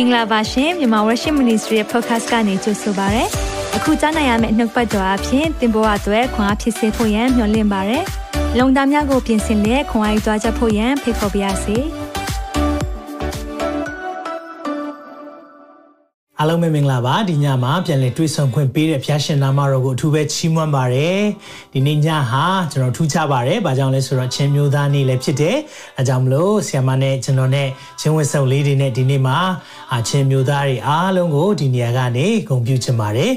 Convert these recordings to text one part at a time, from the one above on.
င်္ဂလာပါရှင်မြန်မာ Worship Ministry ရဲ့ podcast ကနေကြိုဆိုပါရစေ။အခုကြားနိုင်ရမယ့်နှုတ်ပတ်တော်အဖြစ်သင်ပေါ်အပ်ွယ်ခွန်အားဖြစ်စေဖို့ယံမျှဝင့်ပါရစေ။လုံတာများကိုပြင်ဆင်လက်ခွန်အားယူကြားချက်ဖို့ယံဖိတ်ခေါ်ပါရစေ။အားလုံးပဲမင်္ဂလာပါဒီညမှာပြန်လည်တွေ့ဆုံခွင့်ပေးတဲ့ဖျားရှင်နာမတော်ကိုအထူးပဲချီးမွမ်းပါတယ်ဒီနေ့ညဟာကျွန်တော်ထူးခြားပါတယ်ဘာကြောင့်လဲဆိုတော့ချင်းမျိုးသားနေ့လည်းဖြစ်တယ်အဲကြောင့်မလို့ဆီယမနဲ့ကျွန်တော်နဲ့ချင်းဝတ်စုံလေးတွေနဲ့ဒီနေ့မှာ အချင်းမျိုးသားတွေအားလုံးကိုဒီနေရာကနေဂုဏ်ပြုချင်ပါတယ်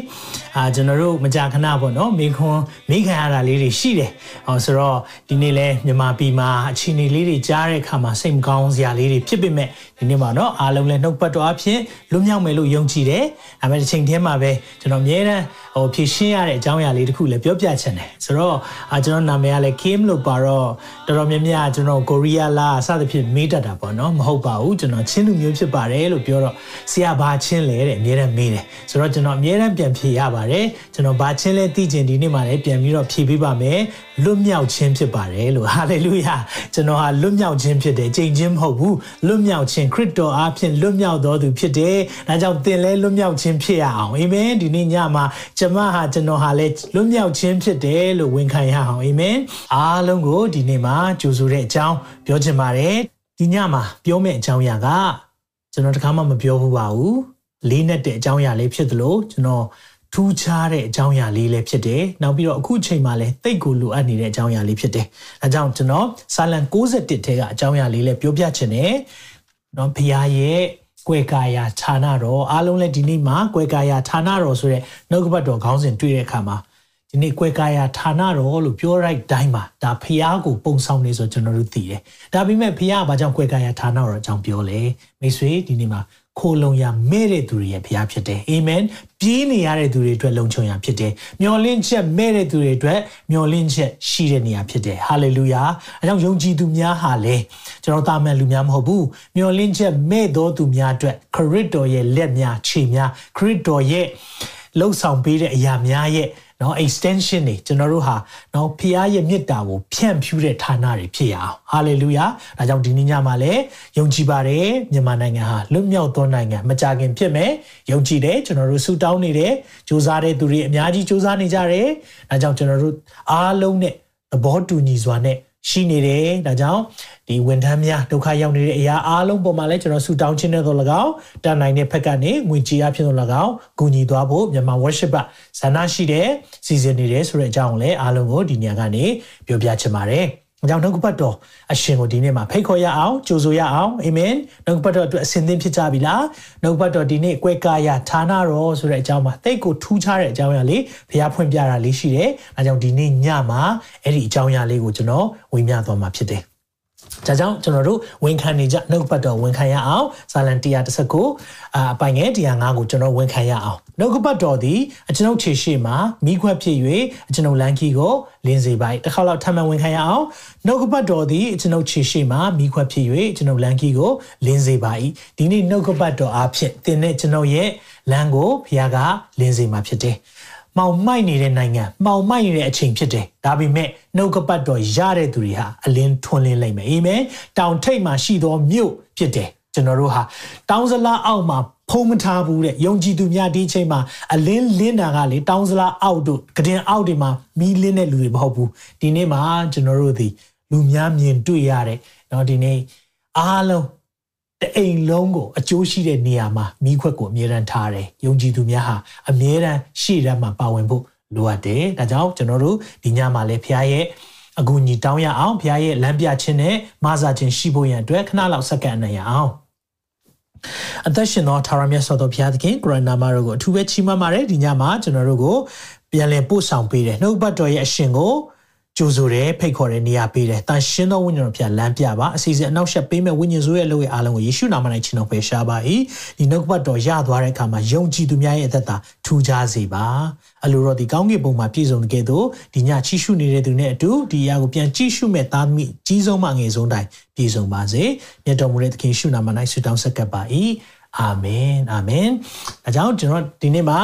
အာကျွန်တော်တို့မကြာခဏပေါ့နော်မိခွန်းမိခံရတာလေးတွေရှိတယ်ဟောဆိုတော့ဒီနေ့လဲမြန်မာပြည်မှာအခြေအနေလေးတွေကြားတဲ့အခါမှာစိတ်မကောင်းစရာလေးတွေဖြစ်ပေမဲ့ဒီနေ့မှာတော့အားလုံးလည်းနှုတ်ပတ်တော်အဖြစ်လွတ်မြောက်မယ်လို့ယုံကြည်တယ်။ဒါပေမဲ့တစ်ချိန်တည်းမှာပဲကျွန်တော်အများအားဟိုဖြည့်ရှင်းရတဲ့အကြောင်းအရာလေးတစ်ခုလည်းပြောပြချင်တယ်။ဆိုတော့အာကျွန်တော်နာမည်ကလည်း Kim လို့ပါတော့တော်တော်များများကျွန်တော်ကိုရီးယားလားစသဖြင့်မေးတတ်တာပေါ့နော်။မဟုတ်ပါဘူးကျွန်တော်ချင်းလူမျိုးဖြစ်ပါတယ်လို့ပြောတော့ဆရာဘာချင်းလဲတဲ့အများအားမေးတယ်။ဆိုတော့ကျွန်တော်အများအားပြန်ဖြေရပါတယ်။ကျွန်တော်ဘာချင်းလဲသိချင်ဒီနေ့မှလည်းပြန်ပြီးတော့ဖြေပေးပါမယ်။လွတ်မြောက်ခြင်းဖြစ်ပါတယ်လို့ဟာလေလုယာကျွန်တော်ဟာလွတ်မြောက်ခြင်းဖြစ်တယ်ကြိမ်ချင်းမဟုတ်ဘူးလွတ်မြောက်ခြင်းခရစ်တော်အားဖြင့်လွတ်မြောက်တော်သူဖြစ်တယ်ဒါကြောင့်သင်လည်းလွတ်မြောက်ခြင်းဖြစ်ရအောင်အာမင်ဒီနေ့ညမှာကျမဟာကျွန်တော်ဟာလည်းလွတ်မြောက်ခြင်းဖြစ်တယ်လို့ဝန်ခံရအောင်အာမင်အားလုံးကိုဒီနေ့မှာကြိုဆိုတဲ့အကြောင်းပြောချင်ပါတယ်ဒီညမှာပြောမယ့်အကြောင်းအရာကကျွန်တော်တခါမှမပြောဘူးပါဘူးလေးနဲ့တဲ့အကြောင်းအရာလေးဖြစ်သလိုကျွန်တော်ထူးခြားတဲ့အကြောင်းအရာလေးလည်းဖြစ်တယ်။နောက်ပြီးတော့အခုချိန်မှာလည်းတိတ်ကိုလိုအပ်နေတဲ့အကြောင်းအရာလေးဖြစ်တယ်။အဲကြောင့်ကျွန်တော်စာလံ61ထဲကအကြောင်းအရာလေးလည်းပြောပြချင်တယ်။နော်ဘုရားရဲ့ ကွယ်ကာယာဌာနတော်အားလုံးလည်းဒီနေ့မှာကွယ်ကာယာဌာနတော်ဆိုတဲ့နှုတ်ကပတ်တော်ခေါင်းစဉ်တွေ့တဲ့အခါမှာဒီနေ့ကွယ်ကာယာဌာနတော်လို့ပြောလိုက်တိုင်းမှာဒါဖះကိုပုံဆောင်နေဆိုကျွန်တော်တို့သိတယ်။ဒါပေမဲ့ဖះကဘာကြောင့်ကွယ်ကာယာဌာနတော်အကြောင်းပြောလဲ။မိတ်ဆွေဒီနေ့မှာ ခိုလုံရမဲ့တဲ့သူတွေရဲ့ဘုရားဖြစ်တယ်အာမင်ပြေးနေရတဲ့သူတွေအတွက်လုံခြုံရဖြစ်တယ်မျော်လင့်ချက်မဲ့တဲ့သူတွေအတွက်မျော်လင့်ချက်ရှိတဲ့နေရာဖြစ်တယ်ဟာလေလုယာအဲကြောင့်ယုံကြည်သူများဟာလေကျွန်တော်တာမန်လူများမဟုတ်ဘူးမျော်လင့်ချက်မဲ့သောသူများအတွက်ခရစ်တော်ရဲ့လက်များခြေများခရစ်တော်ရဲ့လှုပ်ဆောင်ပေးတဲ့အရာများရဲ့ နော် extension တွေကျွန်တော်တို့ဟာနော်ဖခင်ရဲ့မြတ်တာကိုဖြန့်ဖြူးတဲ့ဌာနတွေဖြစ်ရအောင် hallelujah ဒါကြောင့်ဒီနေ့ညမှာလည်းယုံကြည်ပါတယ်မြန်မာနိုင်ငံဟာလွတ်မြောက်သောနိုင်ငံမကြခင်ဖြစ်မယ်ယုံကြည်တယ်ကျွန်တော်တို့ဆူတောင်းနေတယ်စူးစမ်းတဲ့သူတွေအများကြီးစူးစမ်းနေကြတယ်ဒါကြောင့်ကျွန်တော်တို့အားလုံးနဲ့သဘောတူညီစွာနဲ့ ရှိနေတယ်ဒါကြောင့်ဒီဝန်ထမ်းများဒုက္ခရောက်နေတဲ့အရာအားလုံးပေါ်မှာလည်းကျွန်တော်ဆူတောင်းခြင်းနဲ့တော့၎င်းတန်နိုင်တဲ့ဖက်ကနေငွေကြေးအဖြစ်တော့၎င်းကူညီသွားဖို့မြန်မာ worship ကဇာနာရှိတဲ့စီစဉ်နေတယ်ဆိုတဲ့အကြောင်းကိုလည်းအားလုံးကိုဒီနေရာကနေပြောပြချင်ပါတယ်အ ကြောင်းနှုတ်ကပတ်တော်အရှင်ကိုဒီနေ့မှာဖိတ်ခေါ်ရအောင်ကြိုဆိုရအောင်အာမင်နှုတ်ကပတ်တော်အတွက်အစဉ်သင်ဖြစ်ကြပြီလားနှုတ်ကပတ်တော်ဒီနေ့ကွဲကာယဌာနတော်ဆိုတဲ့အကြောင်းမှာတိတ်ကိုထူးခြားတဲ့အကြောင်းအရာလေးဘုရားဖွင့်ပြတာလေးရှိတယ်အဲကြောင့်ဒီနေ့ညမှာအဲ့ဒီအကြောင်းအရာလေးကိုကျွန်တော်ဝေမျှသွားမှာဖြစ်တယ် ဒါကြောင့်ကျွန်တော်တို့ဝန်ခံနေကြနှုတ်ပတ်တော်ဝန်ခံရအောင်ဇာလန်119အာအပိုင်ငယ်105ကိုကျွန်တော်ဝန်ခံရအောင်နှုတ်ပတ်တော်သည်အကျွန်ုပ်ခြေရှိမှာမိခွက်ဖြစ်၍အကျွန်ုပ်လမ်းခီကိုလင်းစေပါ၏တစ်ခါတော့ထပ်မံဝန်ခံရအောင်နှုတ်ပတ်တော်သည်အကျွန်ုပ်ခြေရှိမှာမိခွက်ဖြစ်၍ကျွန်ုပ်လမ်းခီကိုလင်းစေပါ၏ဒီနေ့နှုတ်ပတ်တော်အားဖြင့်သင်နဲ့ကျွန်ုပ်ရဲ့လမ်းကိုဘုရားကလင်းစေမှာဖြစ်တယ် မှောင်မိုက်နေတဲ့နိုင်ငံမှောင်မိုက်နေတဲ့အချိန်ဖြစ်တယ်ဒါပေမဲ့နှုတ်ကပတ်တော်ရတဲ့သူတွေဟာအလင်းထွန်းလင်းလိမ့်မယ်အာမင်တောင်ထိပ်မှာရှိသောမြို့ဖြစ်တယ်ကျွန်တော်တို့ဟာတောင်စလားအောက်မှာဖုံးမထားဘူးတဲ့ယုံကြည်သူများဒီချိန်မှာအလင်းလင်းတာကလေတောင်စလားအောက်တို့ကတင်အောက်တွေမှာမီးလင်းတဲ့လူတွေမဟုတ်ဘူးဒီနေ့မှာကျွန်တော်တို့ဒီလူများမြင်တွေ့ရတဲ့เนาะဒီနေ့အားလုံး တအိမ်လုံးကိုအကျိုးရှိတဲ့နေရာမှာမိခွက်ကိုအမြဲတမ်းထားတယ်။ယုံကြည်သူများဟာအမြဲတမ်းရှေ့တန်းမှာပါဝင်ဖို့လိုအပ်တယ်။ဒါကြောင့်ကျွန်တော်တို့ဒီညမှာလည်းဖခင်ရဲ့အကူအညီတောင်းရအောင်ဖခင်ရဲ့လမ်းပြခြင်းနဲ့မဆာခြင်းရှိဖို့ရန်အတွက်ခဏလောက်စက္ကန့်နိုင်ရအောင်။အသက်ရှင်သောထာဝရမြတ်စွာသောဘုရားသခင်ကိုရနာမတော်ကိုအထူးပဲချီးမွမ်းပါတယ်ဒီညမှာကျွန်တော်တို့ကိုပြန်လည်ပို့ဆောင်ပေးတယ်နှုတ်ဘတ်တော်ရဲ့အရှင်ကို ကြိုဆိုတယ်ဖိတ်ခေါ်တယ်နေရာပေးတယ်တန်ရှင်းသောဝိညာဉ်တော်ဖျားလမ်းပြပါအစီအစဉ်အနောက်ရှက်ပေးမဲ့ဝိညာဉ်ဆိုးရဲ့အလုပ်ရဲ့အားလုံးကိုယေရှုနာမ၌ချီးနှောင်ပယ်ရှားပါ၏ဒီနှုတ်ပတ်တော်ရသွားတဲ့အခါမှာယုံကြည်သူများရဲ့အသက်တာထူခြားစေပါအလိုတော်ဒီကောင်းကင်ဘုံမှာပြည့်စုံတဲ့ကဲ့သို့ဒီညချီးရှုနေတဲ့သူနဲ့အတူဒီအရာကိုပြန်ကြည့်ရှုမဲ့သားသမီးကြီးဆုံးမှငယ်ဆုံးတိုင်းပြည့်စုံပါစေမြတ်တော်မူတဲ့သခင်ရှုနာမ၌ဆုတောင်းဆက်ကပ်ပါ၏အာမင်အာမင်အကြောင်းကျွန်တော်ဒီနေ့မှာ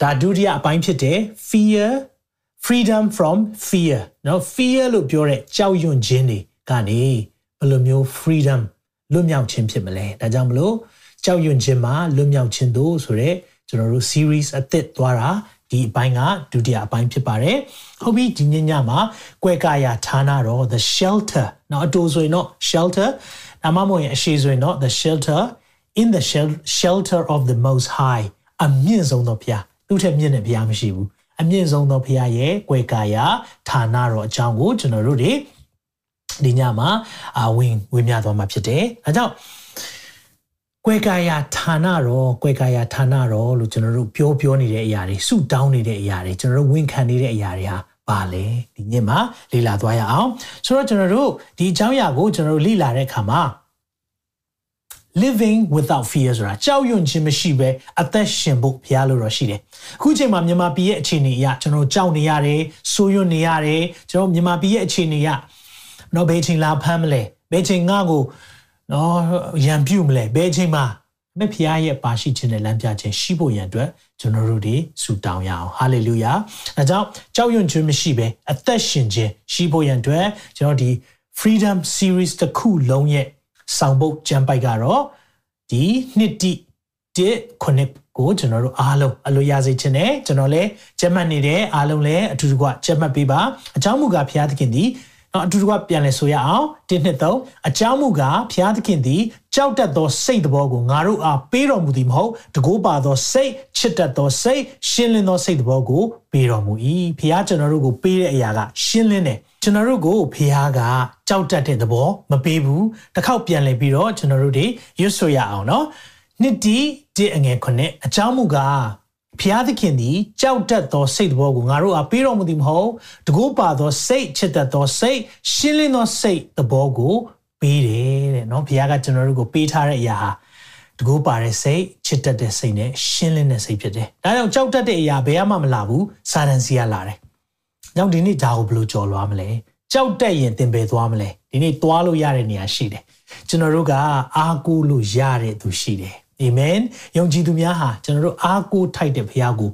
ဒါဒုတိယအပိုင်းဖြစ်တဲ့ fear freedom from fear เนาะ fear လို့ပြောတဲ့ကြောက်ရွံ့ခြင်းတွေကနေဘယ်လိုမျိုး freedom လွတ်မြောက်ခြင်းဖြစ်မလဲဒါကြောင့်မလို့ ကြောက်ရွံ့ခြင်းမှာလွတ်မြောက်ခြင်းတို့ဆိုတော့ကျွန်တော်တို့ series အသစ်သွားတာဒီအပိုင်းကဒုတိယအပိုင်းဖြစ်ပါတယ်ဟုတ်ပြီဒီညညမှာကွဲကာယာဌာနတော့ the shelter เนาะအတူဆိုရင်တော့ shelter ဒါမှမဟုတ်ရင်အရှိဆိုရင်တော့ the shelter in the shelter of the most high အမြင့်ဆုံးသောဘုရားသူ့ထက်မြင့်တဲ့ဘုရားမရှိဘူး အမြင့်ဆုံးသောဘုရားရဲ့ကွဲကာယာဌာနတော်အကြောင်းကိုကျွန်တော်တို့တွေဒီညမှာအဝင်ဝင်မြသွားမှာဖြစ်တယ်။အဲကြောင့်ကွဲကာယာဌာနတော်ကွဲကာယာဌာနတော်လို့ကျွန်တော်တို့ပြောပြောနေတဲ့အရာတွေစုတောင်းနေတဲ့အရာတွေကျွန်တော်တို့ဝန်ခံနေတဲ့အရာတွေဟာပါလေဒီညမှာလေ့လာသွားရအောင်ဆိုတော့ကျွန်တော်တို့ဒီအကြောင်းအရာကိုကျွန်တော်တို့လေ့လာတဲ့အခါမှာ living without fear ဆိုတာကြောက်ရွံ့ခြင်းမရှိဘဲအသက်ရှင်ဖို့ဘုရားလိုတော့ရှိတယ်။အခုချိန်မှာမြန်မာပြည်ရဲ့အခြေအနေအရကျွန်တော်ကြောက်နေရတယ်၊ဆိုးရွံ့နေရတယ်၊ကျွန်တော်မြန်မာပြည်ရဲ့အခြေအနေအရတော့ဘယ်ချိန်လာဖမ်းမလဲ။ဘယ်ချိန်ငါ့ကိုနော်ရံပြုတ်မလဲ။ဘယ်ချိန်မှာမဲ့ဖခင်ရဲ့ပါရှိခြင်းနဲ့လမ်းပြခြင်းရှိဖို့ရန်အတွက်ကျွန်တော်တို့ဒီဆုတောင်းရအောင်ဟာလေလုယာအဲကြောင့်ကြောက်ရွံ့ခြင်းမရှိဘဲအသက်ရှင်ခြင်းရှိဖို့ရန်အတွက်ကျွန်တော်ဒီ freedom series တစ်ခုလုံးရဲ့ ဆောင်ပုတ်ကျမ်းပိုက်ကတော့ဒီနှစ်တိတစ်ခုနှစ်ကိုကျွန်တော်တို့အားလုံးအလိုရစေခြင်းနဲ့ကျွန်တော်လည်းကျမ်းမှတ်နေတဲ့အားလုံးလည်းအတူတူကကျမ်းမှတ်ပေးပါအကြောင်းမူကားဘုရားသခင်ဒီနော်အတူတူကပြန်လဲဆိုရအောင်တစ်နှစ်သုံးအကြောင်းမူကားဘုရားသခင်သည်ကြောက်တတ်သောစိတ်တော်ကိုငါတို့အားပေးတော်မူသည်မဟုတ်တကိုးပါသောစိတ်ချစ်တတ်သောစိတ်ရှင်းလင်းသောစိတ်တော်ကိုပေးတော်မူ၏ဘုရားကျွန်တော်တို့ကိုပေးတဲ့အရာကရှင်းလင်းတယ် ကျွန်တော်တို့ကိုဖះကကြောက်တတ်တဲ့သဘောမပေးဘူးတစ်ခေါက်ပြန်လည်ပြီးတော့ကျွန်တော်တို့တွေရွတ်ဆိုရအောင်เนาะနှစ်တီဒီအငယ်ခုနှစ်အကြောင်းမူကားဖျားသခင်သည်ကြောက်တတ်သောစိတ်တော်ကိုငါတို့အားပေးတော်မူသည်မဟုတ်တကူပါသောစိတ်ချစ်တတ်သောစိတ်ရှင်းလင်းသောစိတ်သဘောကိုပေးတယ်တဲ့เนาะဖျားကကျွန်တော်တို့ကိုပေးထားတဲ့အရာဟာတကူပါတဲ့စိတ်ချစ်တတ်တဲ့စိတ်နဲ့ရှင်းလင်းတဲ့စိတ်ဖြစ်တယ်ဒါကြောင့်ကြောက်တတ်တဲ့အရာဘယ်မှမလာဘူးစာတန်စီကလာတယ် ကြောင့်ဒီနေ့ဒါကိုဘယ်လိုကြော်လွားမလဲကြောက်တက်ရင်သင်ပယ်သွားမလဲဒီနေ့သွားလို့ရတဲ့နေရာရှိတယ်ကျွန်တော်တို့ကအားကိုးလို့ရတဲ့သူရှိတယ်အာမင်ယုံကြည်သူများဟာကျွန်တော်တို့အားကိုးထိုက်တဲ့ဘုရားကို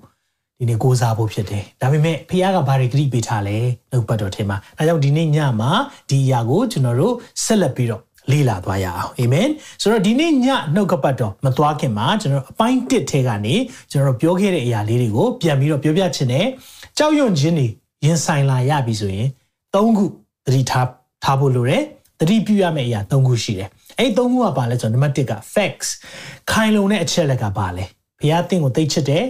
ဒီနေ့ကိုးစားဖို့ဖြစ်တယ်ဒါပေမဲ့ဘုရားကဘာတွေဂရုပေးထားလဲနှုတ်ပတ်တော်ထဲမှာဒါကြောင့်ဒီနေ့ညမှာဒီအရာကိုကျွန်တော်တို့ဆက်လက်ပြီးတော့လေ့လာသွားရအောင်အာမင်ဆိုတော့ဒီနေ့ညနှုတ်ကပတ်တော်မသွားခင်မှာကျွန်တော်အပိုင်း1ထဲကနေကျွန်တော်ပြောခဲ့တဲ့အရာလေးတွေကိုပြန်ပြီးတော့ပြောပြချင်တယ်ကြောက်ရွံ့ခြင်းတွေ ရင်ဆိုင်လာရပြီဆိုရင်၃ခုသတိထားထားဖို့လိုတယ်သတိပြုရမယ့်အရာ၃ခုရှိတယ်အဲ့၃ခုကဘာလဲဆိုတော့နံပါတ်1က facts ခိုင်လုံတဲ့အချက်လက်ကဘာလဲဘုရားသင်ကိုသိချစ်တယ်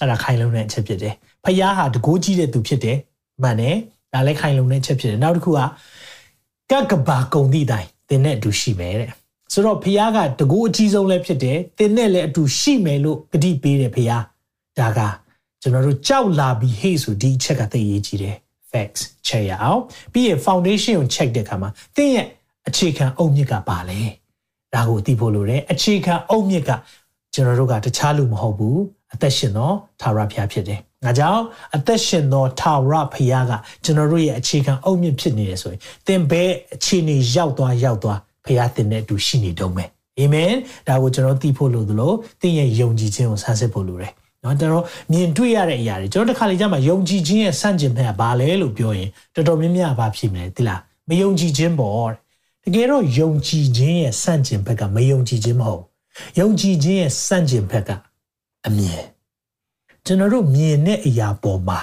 အဲ့ဒါခိုင်လုံတဲ့အချက်ဖြစ်တယ်ဖះဟာတကိုးကြီးတဲ့သူဖြစ်တယ်မှန်တယ်ဒါလည်းခိုင်လုံတဲ့အချက်ဖြစ်တယ်နောက်တစ်ခုကကကဘာကုံသည့်တိုင်သင်နဲ့အတူရှိမယ်တဲ့ဆိုတော့ဖះကတကိုးအကြီးဆုံးလည်းဖြစ်တယ်သင်နဲ့လည်းအတူရှိမယ်လို့ဂတိပေးတယ်ဖះဒါက ကျွန်တော်တို့ကြောက်လာပြီးဟေ့ဆိုဒီအချက်ကသိရေးကြီးတယ် facts check ရအောင်ပြီးရင် foundation ကို check တဲ့အခါမှာသင်ရဲ့အခြေခံအုတ်မြစ်ကပါလဲဒါကိုသိဖို့လိုတယ်အခြေခံအုတ်မြစ်ကကျွန်တော်တို့ကတခြားလူမဟုတ်ဘူးအသက်ရှင်သောထာဝရဘုရားဖြစ်တယ်။ငါကြောင့်အသက်ရှင်သောထာဝရဘုရားကကျွန်တော်တို့ရဲ့အခြေခံအုတ်မြစ်ဖြစ်နေတယ်ဆိုရင်သင်ဘဲအခြေအနေရောက်သွားရောက်သွားဘုရားသင်နဲ့အတူရှိနေတုံးမယ်။အာမင်။ဒါကိုကျွန်တော်သိဖို့လိုသလိုသင်ရဲ့ယုံကြည်ခြင်းကိုဆန်းစစ်ဖို့လိုတယ်။ နော်ကျွန်တော်မြင်တွေ့ရတဲ့အရာတွေကျွန်တော်တစ်ခါလေကြာမှယုံကြည်ခြင်းရဲ့စန့်ကျင်ဘက်ကဘာလဲလို့ပြောရင်တော်တော်များများဘာဖြစ်မလဲသိလားမယုံကြည်ခြင်းပေါ့တကယ်တော့ယုံကြည်ခြင်းရဲ့စန့်ကျင်ဘက်ကမယုံကြည်ခြင်းမဟုတ်ယုံကြည်ခြင်းရဲ့စန့်ကျင်ဘက်ကအမြင်ကျွန်တော်တို့မြင်တဲ့အရာပေါ်မှာ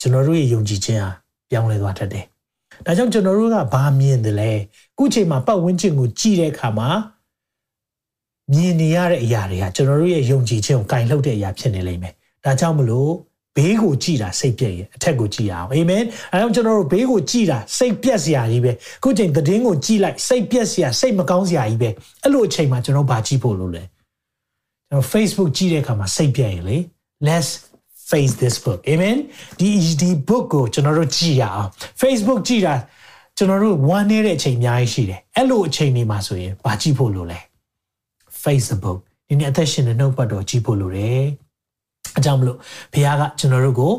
ကျွန်တော်တို့ရဲ့ယုံကြည်ခြင်းဟာပြောင်းလဲသွားတတ်တယ်။ဒါကြောင့်ကျွန်တော်တို့ကဘာမြင်တယ်လဲ။ခုချိန်မှာပတ်ဝန်းကျင်ကိုကြည့်တဲ့အခါမှာ မြင်နေရတဲ့အရာတွေကကျွန်တော်တို့ရဲ့ယုံကြည်ခြင်းကိုကင်လှုပ်တဲ့အရာဖြစ်နေလိမ့်မယ်။ဒါကြောင့်မလို့ဘေးကိုကြည်တာစိတ်ပြည့်ရင်အထက်ကိုကြည်ရအောင်အာမင်အဲကြောင့်ကျွန်တော်တို့ဘေးကိုကြည်တာစိတ်ပြက်စရာကြီးပဲခုချိန်သတင်းကိုကြည်လိုက်စိတ်ပြက်စရာစိတ်မကောင်းစရာကြီးပဲအဲ့လိုအချိန်မှာကျွန်တော်ဘာကြည့်ဖို့လို့လဲကျွန်တော် Facebook ကြည့်တဲ့အခါမှာစိတ်ပြက်ရင်လေ let's face this book amen ဒီဒီ book ကိုကျွန်တော်တို့ကြည့်ရအောင် Facebook ကြည့်တာကျွန်တော်တို့ဝမ်းနေတဲ့အချိန်အများကြီးရှိတယ်အဲ့လိုအချိန်တွေမှာဆိုရင်ဘာကြည့်ဖို့လို့လဲ Facebook ဒီနေ့အသက်ရှင်တဲ့နှုတ်ပတ်တော်ကြည့်ဖို့လိုတယ်။အကြောင်းမလို့ဘုရားကကျွန်တော်တို့ကို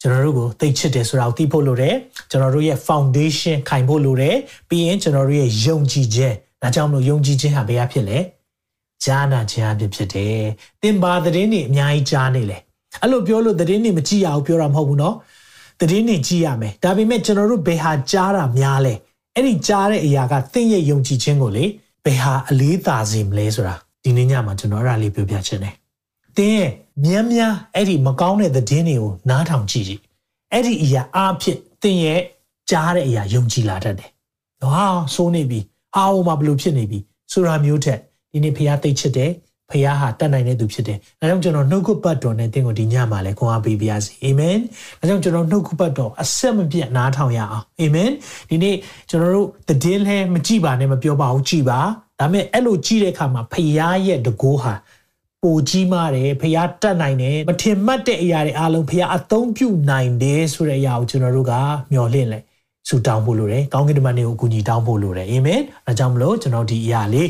ကျွန်တော်တို့ကိုသိချစ်တယ်ဆိုတာကိုသိဖို့လိုတယ်။ကျွန်တော်တို့ရဲ့ foundation ခိုင်ဖို့လိုတယ်။ပြီးရင်ကျွန်တော်တို့ရဲ့ယုံကြည်ခြင်းဒါကြောင့်မလို့ယုံကြည်ခြင်းဟာဘယ်ဟာဖြစ်လဲ။ဈာနာခြင်းအဖြစ်ဖြစ်တယ်။သင်ပါသတင်းတွေအများကြီးကြားနေလေ။အဲ့လိုပြောလို့သတင်းတွေမကြည့်ရအောင်ပြောတာမဟုတ်ဘူးနော်။သတင်းတွေကြည့်ရမယ်။ဒါပေမဲ့ကျွန်တော်တို့ဘယ်ဟာကြားတာများလဲ။အဲ့ဒီကြားတဲ့အရာကသင်ရဲ့ယုံကြည်ခြင်းကိုလေ။ ဘယ်ဟာအလေးသာစေမလဲဆိုတာဒီနေ့ညမှာကျွန်တော်အဲ့ဒါလေးပြောပြချင်တယ်။တင်းရဲ့မြန်းမြန်းအဲ့ဒီမကောင်းတဲ့သတင်းတွေကိုနားထောင်ကြည့်ကြည့်။အဲ့ဒီအရာအားဖြင့်တင်းရဲ့ကြားတဲ့အရာယုံကြည်လာတတ်တယ်။ဟာဆိုးနေပြီ။အာဟိုမှာဘလို့ဖြစ်နေပြီဆိုတာမျိုးထက်ဒီနေ့ဖះသိချစ်တယ် ဖះဟာတတ်နိုင်တဲ့သူဖြစ်တယ်။ဒါကြောင့်ကျွန်တော်နှုတ်ကပတ်တော်နဲ့တင်းကိုဒီညမှာလဲခွန်အားပေးပါရစေ။အာမင်။ဒါကြောင့်ကျွန်တော်နှုတ်ကပတ်တော်အဆက်မပြတ်နားထောင်ရအောင်။အာမင်။ဒီနေ့ကျွန်တော်တို့တည်င်းလဲမကြည့်ပါနဲ့မပြောပါဘူးကြည့်ပါ။ဒါပေမဲ့အဲ့လိုကြည့်တဲ့အခါမှာဖះရဲ့တကိုးဟာပိုကြီးမားတယ်ဖះတတ်နိုင်တယ်မထင်မှတ်တဲ့အရာတွေအားလုံးဖះအသုံးပြုနိုင်တယ်ဆိုတဲ့အရာကိုကျွန်တော်တို့ကမျှော်လင့်လဲဆူတောင်းဖို့လိုတယ်ကောင်းကင်တမန်တွေကိုအကူအညီတောင်းဖို့လိုတယ်အာမင်အဲကြောင့်မလို့ကျွန်တော်ဒီအရာလေး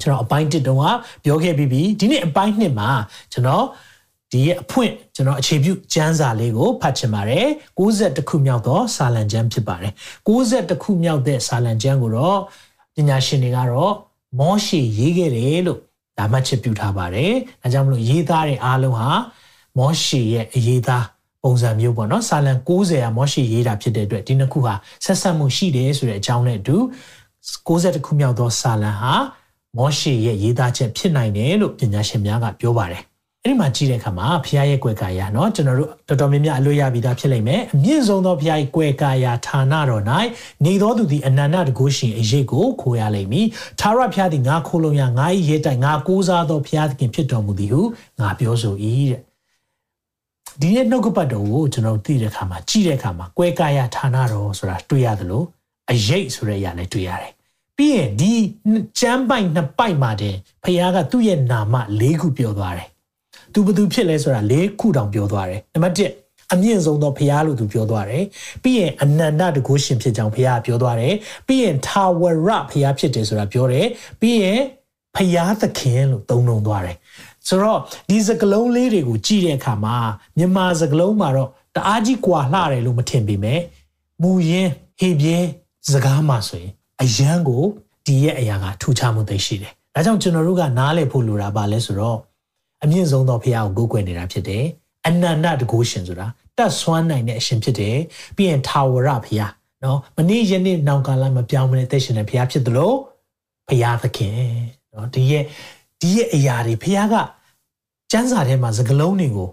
ကျွန်တော်အပိုင်း1တုန်းကပြောခဲ့ပြီးပြီဒီနေ့အပိုင်း2မှာကျွန်တော်ဒီရဲ့အဖွင့်ကျွန်တော်အခြေပြုကျမ်းစာလေးကိုဖတ်ချင်ပါတယ်60ခုမြောက်သောစာလံကျမ်းဖြစ်ပါတယ်60ခုမြောက်တဲ့စာလံကျမ်းကိုတော့ပညာရှင်တွေကတော့မောရှေရေးခဲ့တယ်လို့ဒါမှတ်ချက်ပြုထားပါတယ်ဒါကြောင့်မလို့ရေးသားတဲ့အားလုံးဟာမောရှေရဲ့အရေးသားပုံစံမျိုးပေါ့နော်စာလံ60ရာမောရှေရေးတာဖြစ်တဲ့အတွက်ဒီနှစ်ခုဟာဆက်ဆက်မှုရှိတယ်ဆိုတဲ့အကြောင်းနဲ့အတူ60ခုမြောက်သောစာလံဟာ မောရှေရဲ့ရေးသားချက်ဖြစ်နိုင်တယ်လို့ပညာရှင်များကပြောပါတယ်အဲ့ဒီမှာကြည့်တဲ့အခါမှာဖခင်ရဲ့ကွယ်ကာယเนาะကျွန်တော်တို့တော်တော်များများအလွတ်ရပြီးသားဖြစ်လိမ့်မယ်အမြင့်ဆုံးသောဖခင်ရဲ့ကွယ်ကာယဌာနတော်၌နေတော်သူသည်အနန္တတကုရှင်အရေးကိုခိုးရလိမ့်မည်သာရဖခင်သည်ငါခိုးလုံးရငါ၏ရဲတိုင်ငါကိုးစားသောဖခင်ဖြစ်တော်မူသည်ဟုငါပြောဆို၏တဲ့ဒီရဲ့နှုတ်ကပတ်တော်ကိုကျွန်တော်သိတဲ့အခါမှာကြည့်တဲ့အခါမှာကွဲကာယဌာနတော်ဆိုတာတွေ့ရသလိုအရေးဆိုတဲ့အရာလည်းတွေ့ရတယ်။ ပြီးရင်ဒီကျမ်းပိုက်နှစ်ပိုက်မှာတင်ဖခင်ကသူ့ရဲ့နာမ၄ခုပြောသွားတယ်။သူဘသူဖြစ်လဲဆိုတာ၄ခုတောင်ပြောသွားတယ်။နံပါတ်1အမြင့်ဆုံးသောဖခင်လို့သူပြောသွားတယ်။ပြီးရင်အနန္တတကုရှင်ဖြစ်ကြောင်းဖခင်ကပြောသွားတယ်။ပြီးရင်ထာဝရဖခင်ဖြစ်တယ်ဆိုတာပြောတယ်။ပြီးရင်ဖခင်သခင်လို့သုံးနှုံသွားတယ်ဆိုတော့ဒီစကလုံးလေးတွေကိုကြည့်တဲ့အခါမှာမြန်မာစကလုံးမှာတော့တအားကြီးကွာလှတယ်လို့မထင်ပေမဲ့မူရင်းဟေပြဲစကားမှာဆိုရင် အရန်ကိုဒီရဲ့အရာကထူခြားမှုသိရှိတယ်။ဒါကြောင့်ကျွန်တော်တို့ကနားလည်ဖို့လိုတာပါလဲဆိုတော့အမြင့်ဆုံးသောဖခင်ကိုကိုးကွယ်နေတာဖြစ်တယ်။အနန္တတကုရှင်ဆိုတာတတ်ဆွမ်းနိုင်တဲ့အရှင်ဖြစ်တယ်။ပြီးရင်ထာဝရဖခင်နော်မနေ့ယနေ့နောင်ကာလမပြောင်းမနေတဲ့ရှင်တဲ့ဖခင်ဖြစ်တယ်လို့ဖခင်သခင်နော်ဒီရဲ့ဒီရဲ့အရာတွေဖခင်ကကျမ်းစာထဲမှာစကလုံးတွေကို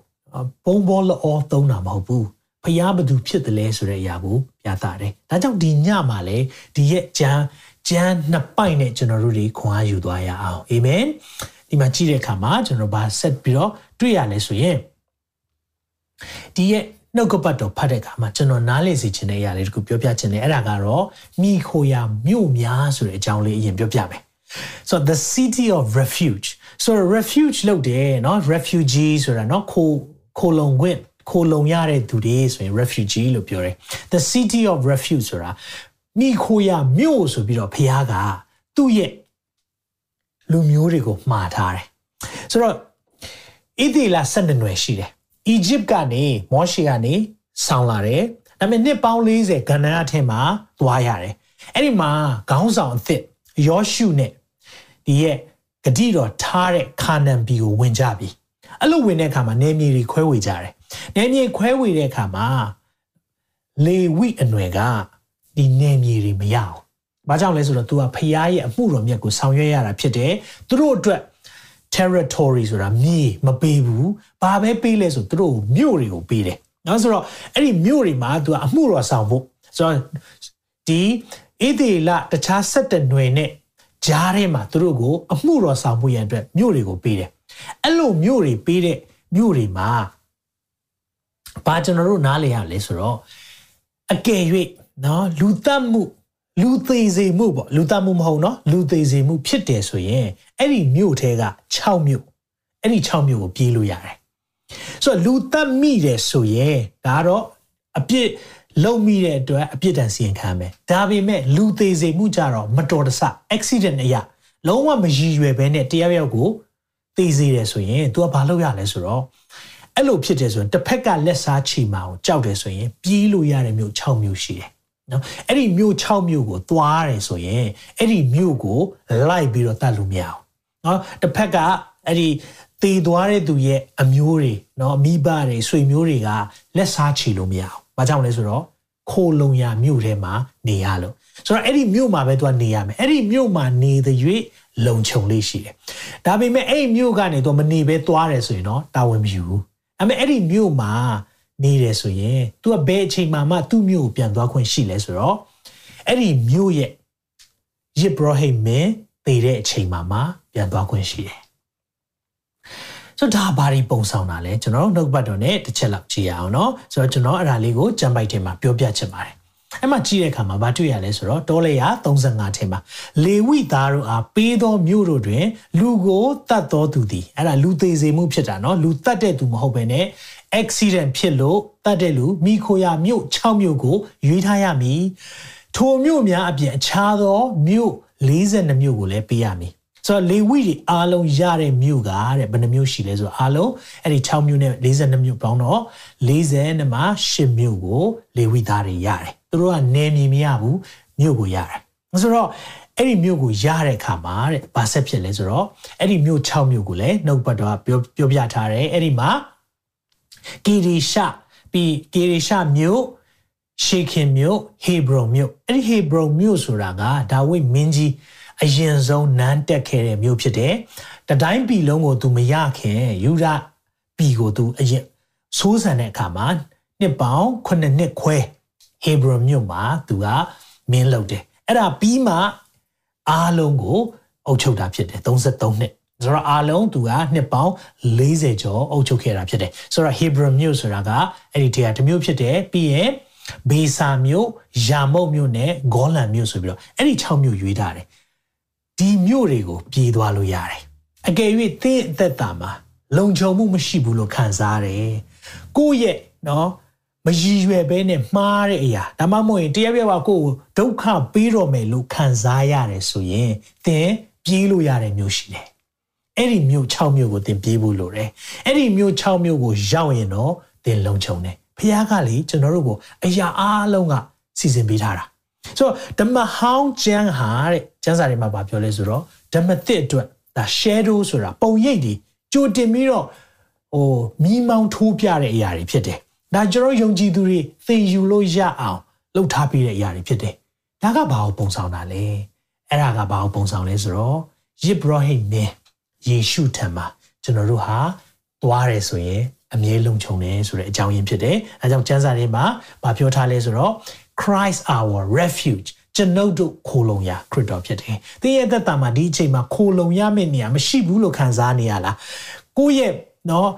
ပုံပေါ်လောသုံးတာမဟုတ်ဘူး ဖျားဘသူဖြစ်တယ်လဲဆိုတဲ့အရာကိုပြသတယ်။ဒါကြောင့်ဒီညမှာလေဒီရဲ့ကျမ်းကျမ်းနှစ်ပိုက်နဲ့ကျွန်တော်တို့တွေခွန်အားယူသွားရအောင်အာမင်။ဒီမှာကြည့်တဲ့အခါမှာကျွန်တော်ဗာဆက်ပြီးတော့တွေ့ရလဲဆိုရင်ဒီရဲ့နှုတ်ကပတ်တော်ဖတ်တဲ့အခါမှာကျွန်တော်နားလည်စေချင်တဲ့အရာလေးတခုပြောပြချင်တယ်အဲ့ဒါကတော့မိခိုရာမြို့များဆိုတဲ့အကြောင်းလေးအရင်ပြောပြမယ်။ So the city of refuge ဆိုတော့ refuge လုပ်တယ်เนาะ refugee ဆိုတာเนาะခိုခိုလုံခွင့် ခိုလုံရတဲ့သူတွေဆိုရင် refugee လို့ပြောတယ် the city of refuge ဆိုတာမိခိုရမြို့ဆိုပြီးတော့ဖះကသူ့ရဲ့လူမျိုးတွေကိုမှားထားတယ်ဆိုတော့ဣသေလ12နွယ်ရှိတယ်အီဂျစ်ကနေမောရှေကနေဆောင်းလာတယ်ဒါပေမဲ့နှစ်ပေါင်း40ဂန္ဓာအထက်မှာသွားရတယ်အဲ့ဒီမှာခေါင်းဆောင်အသစ်ယောရှုနဲ့ဒီရဲ့ဂတိတော်ထားတဲ့ခါနန်ပြည်ကိုဝင်ကြပြီအဲ့လိုဝင်တဲ့အခါမှာနေမြေတွေခွဲဝေကြတယ် နေမြေခွဲဝေတဲ့အခါမှာလေဝိအနွယ်ကဒီနေမြေတွေမရအောင်ဘာကြောင့်လဲဆိုတော့ तू ကဖျားရဲ့အမှုတော်မြတ်ကိုဆောင်ရွက်ရတာဖြစ်တယ်သူတို့အတွက် territory ဆိုတာမြေမပေးဘူးဘာပဲပေးလဲဆိုသူတို့မြို့တွေကိုပေးတယ်နော်ဆိုတော့အဲ့ဒီမြို့တွေမှာ तू ကအမှုတော်ဆောင်ဖို့ဆိုတော့ဒီဣသေလတခြားဆက်တဲ့ຫນွေနဲ့ဂျားထဲမှာသူတို့ကိုအမှုတော်ဆောင်မှုရန်အတွက်မြို့တွေကိုပေးတယ်အဲ့လိုမြို့တွေပေးတဲ့မြို့တွေမှာ ဘာကျွန်တော်တို့နားလည်ရလဲဆိုတော့အကယ်၍နော်လူတတ်မှုလူသေးစေမှုပေါ့လူတတ်မှုမဟုတ်နော်လူသေးစေမှုဖြစ်တယ်ဆိုရင်အဲ့ဒီမြို့ထဲက6မြို့အဲ့ဒီ6မြို့ကိုပြေးလို့ရတယ်ဆိုတော့လူတတ်မိတယ်ဆိုရင်ဒါကတော့အပြစ်လုံမိတဲ့အတွက်အပြစ်ဒဏ်စီရင်ခံမယ်ဒါပေမဲ့လူသေးစေမှုကြတော့မတော်တဆ accident အရာလုံးဝမရည်ရွယ်ဘဲနဲ့တရားရောက်ကိုသေစေတယ်ဆိုရင် तू ကဘာလုပ်ရလဲဆိုတော့ အဲ့လိုဖြစ်တယ်ဆိုရင်တစ်ဖက်ကလက်စားချီမာကိုကြောက်တယ်ဆိုရင်ပြေးလို့ရတဲ့မြို့6မြို့ရှိတယ်နော်အဲ့ဒီမြို့6မြို့ကိုသွားတယ်ဆိုရင်အဲ့ဒီမြို့ကိုလိုက်ပြီးတော့တတ်လို့မရအောင်နော်တစ်ဖက်ကအဲ့ဒီတည်သွားတဲ့သူရဲ့အမျိုးတွေနော်မိဘတွေဆွေမျိုးတွေကလက်စားချီလို့မရအောင်။ဘာကြောင့်လဲဆိုတော့ခိုလုံရာမြို့ထဲမှာနေရလို့ဆိုတော့အဲ့ဒီမြို့မှာပဲသူကနေရမယ်အဲ့ဒီမြို့မှာနေတဲ့၍လုံခြုံလေးရှိတယ်ဒါပေမဲ့အဲ့ဒီမြို့ကနေသူမနေပဲသွားတယ်ဆိုရင်တော့တာဝန်မယူဘူး အဲ့မဲ့အဲ့ဒီမြို့မှာနေတယ်ဆိုရင် तू ကဘယ်အချိန်မှမှသူ့မြို့ကိုပြန်သွားခွင့်ရှိလဲဆိုတော့အဲ့ဒီမြို့ရဲ့ယစ်ဘရဟိမင်းတည်တဲ့အချိန်မှမှပြန်သွားခွင့်ရှိတယ်ဆိုတော့ဒါဘာတွေပုံဆောင်တာလဲကျွန်တော်တို့နှုတ်ပတ်တော်နဲ့တစ်ချက်လောက်ကြည့်ရအောင်เนาะဆိုတော့ကျွန်တော်အဲ့ဒါလေးကိုကြံပိုက်ထဲမှာပြောပြချင်ပါတယ် အဲ့မှာကြည့်တဲ့အခါမှာမတွေ့ရလဲဆိုတော့တောလေရ35ထဲမှာလေဝိသားတို့အားပေးသောမြို့တို့တွင် လူကိုတတ်တော်သူသည်အဲ့ဒါလူသေးစေမှုဖြစ်တာเนาะလူတတ်တဲ့သူမဟုတ်ဘဲနဲ့ accident ဖြစ်လို့တတ်တဲ့လူမိခိုရမြို့6မြို့ကိုရွေးထားရမည်ထိုမြို့များအပြင်အခြားသောမြို့42မြို့ကိုလည်းပေးရမည်ဆိုတော့လေဝိတွေအားလုံးရတဲ့မြို့ကတဲ့ဘယ်နှမြို့ရှိလဲဆိုတော့အားလုံးအဲ့ဒီ6မြို့နဲ့42မြို့ပေါင်းတော့40နဲ့မှ10မြို့ကိုလေဝိသားတွေရတယ် သူတို့ကနေမြေမရဘူးမြို့ကိုရတယ်ဆိုတော့အဲ့ဒီမြို့ကိုရတဲ့အခါမှာတဲ့ဘာဆက်ဖြစ်လဲဆိုတော့အဲ့ဒီမြို့6မြို့ကိုလည်းနှုတ်ပတ်တော်ပြောပြောပြထားတယ်အဲ့ဒီမှာဂီရီရှပြီးဂီရီရှမြို့ရှေခင်မြို့ဟေဘရုန်မြို့အဲ့ဒီဟေဘရုန်မြို့ဆိုတာကဒါဝိမင်းကြီးအရင်ဆုံးနန်းတက်ခဲ့တဲ့မြို့ဖြစ်တယ်။တတိုင်းပြည်လုံးကိုသူမရခင်ယူဒပြည်ကိုသူအရင်ဆိုးဆန်တဲ့အခါမှာနှစ်ပေါင်း9နှစ်ခွဲ ဟေဘရုန်မြို့မှာသူကမင်းလုပ်တယ်။အဲ့ဒါပြီးမှအားလုံးကိုအုပ်ချုပ်တာဖြစ်တယ်33နှစ်ဆိုတော့အားလုံးသူကနှစ်ပေါင်း40ကျော်အုပ်ချုပ်ခဲ့တာဖြစ်တယ်ဆိုတော့ Hebron မြို့ဆိုတာကအဲ့ဒီတည်းကတစ်မျိုးဖြစ်တယ်ပြီးရင်ဘေဆာမြို့ယာမုတ်မြို့နဲ့ဂေါလန်မြို့ဆိုပြီးတော့အဲ့ဒီ6မြို့ရွေးထားတယ်ဒီမြို့တွေကိုပြေးသွားလို့ရတယ်အကယ်၍သင်အသက်တာမှာလုံခြုံမှုမရှိဘူးလို့ခံစားရတယ်ကိုယ့်ရဲ့နော် မရည်ရွယ်ဘဲနဲ့မှားတဲ့အရာဒါမှမဟုတ်ရင်တရားပြပါကိုယ်ဒုက္ခပေးတော့မယ်လို့ခံစားရတယ်ဆိုရင်သင်ပြေးလို့ရတဲ့မျိုးရှိတယ်အဲ့ဒီမြို့6မြို့ကိုသင်ပြေးဖို့လိုတယ်အဲ့ဒီမြို့6မြို့ကိုရောက်ရင်တော့သင်လုံခြုံတယ်ဖခင်ကလေကျွန်တော်တို့ကိုအရာအားလုံးကစီစဉ်ပေးထားတာဆိုတော့ဓမ္မဟောင်းကျမ်းဟာတဲ့ကျမ်းစာတွေမှာဗာပြောလဲဆိုတော့ဓမ္မသစ်အတွက်ဒါ shadow ဆိုတာပုံရိပ်တွေကြိုတင်ပြီးတော့ဟိုမိမောင်းထိုးပြတဲ့အရာတွေဖြစ်တယ် ဒါကျွန်တော်ယုံကြည်သူတွေသင်ယူလို့ရအောင်လှုပ်ထားပေးတဲ့အရာတွေဖြစ်တယ်ဒါကဘာကိုပုံဆောင်တာလဲအဲ့ဒါကဘာကိုပုံဆောင်လဲဆိုတော့ယေဘရဟိမင်းယေရှုထံမှာကျွန်တော်တို့ဟာသွားတယ်ဆိုရင်အမြဲလုံခြုံတယ်ဆိုတဲ့အကြောင်းရင်းဖြစ်တယ်။အဲကြောင့်ကျမ်းစာထဲမှာဗာပြောထားလဲဆိုတော့ Christ our refuge ကျွန်ုပ်တို့ခိုလုံရာခရစ်တော်ဖြစ်တယ်။သင်ရဲ့သက်တာမှာဒီအချိန်မှာခိုလုံရမယ့်နေရာမရှိဘူးလို့ခံစားနေရလား။ကိုယ့်ရဲ့နော်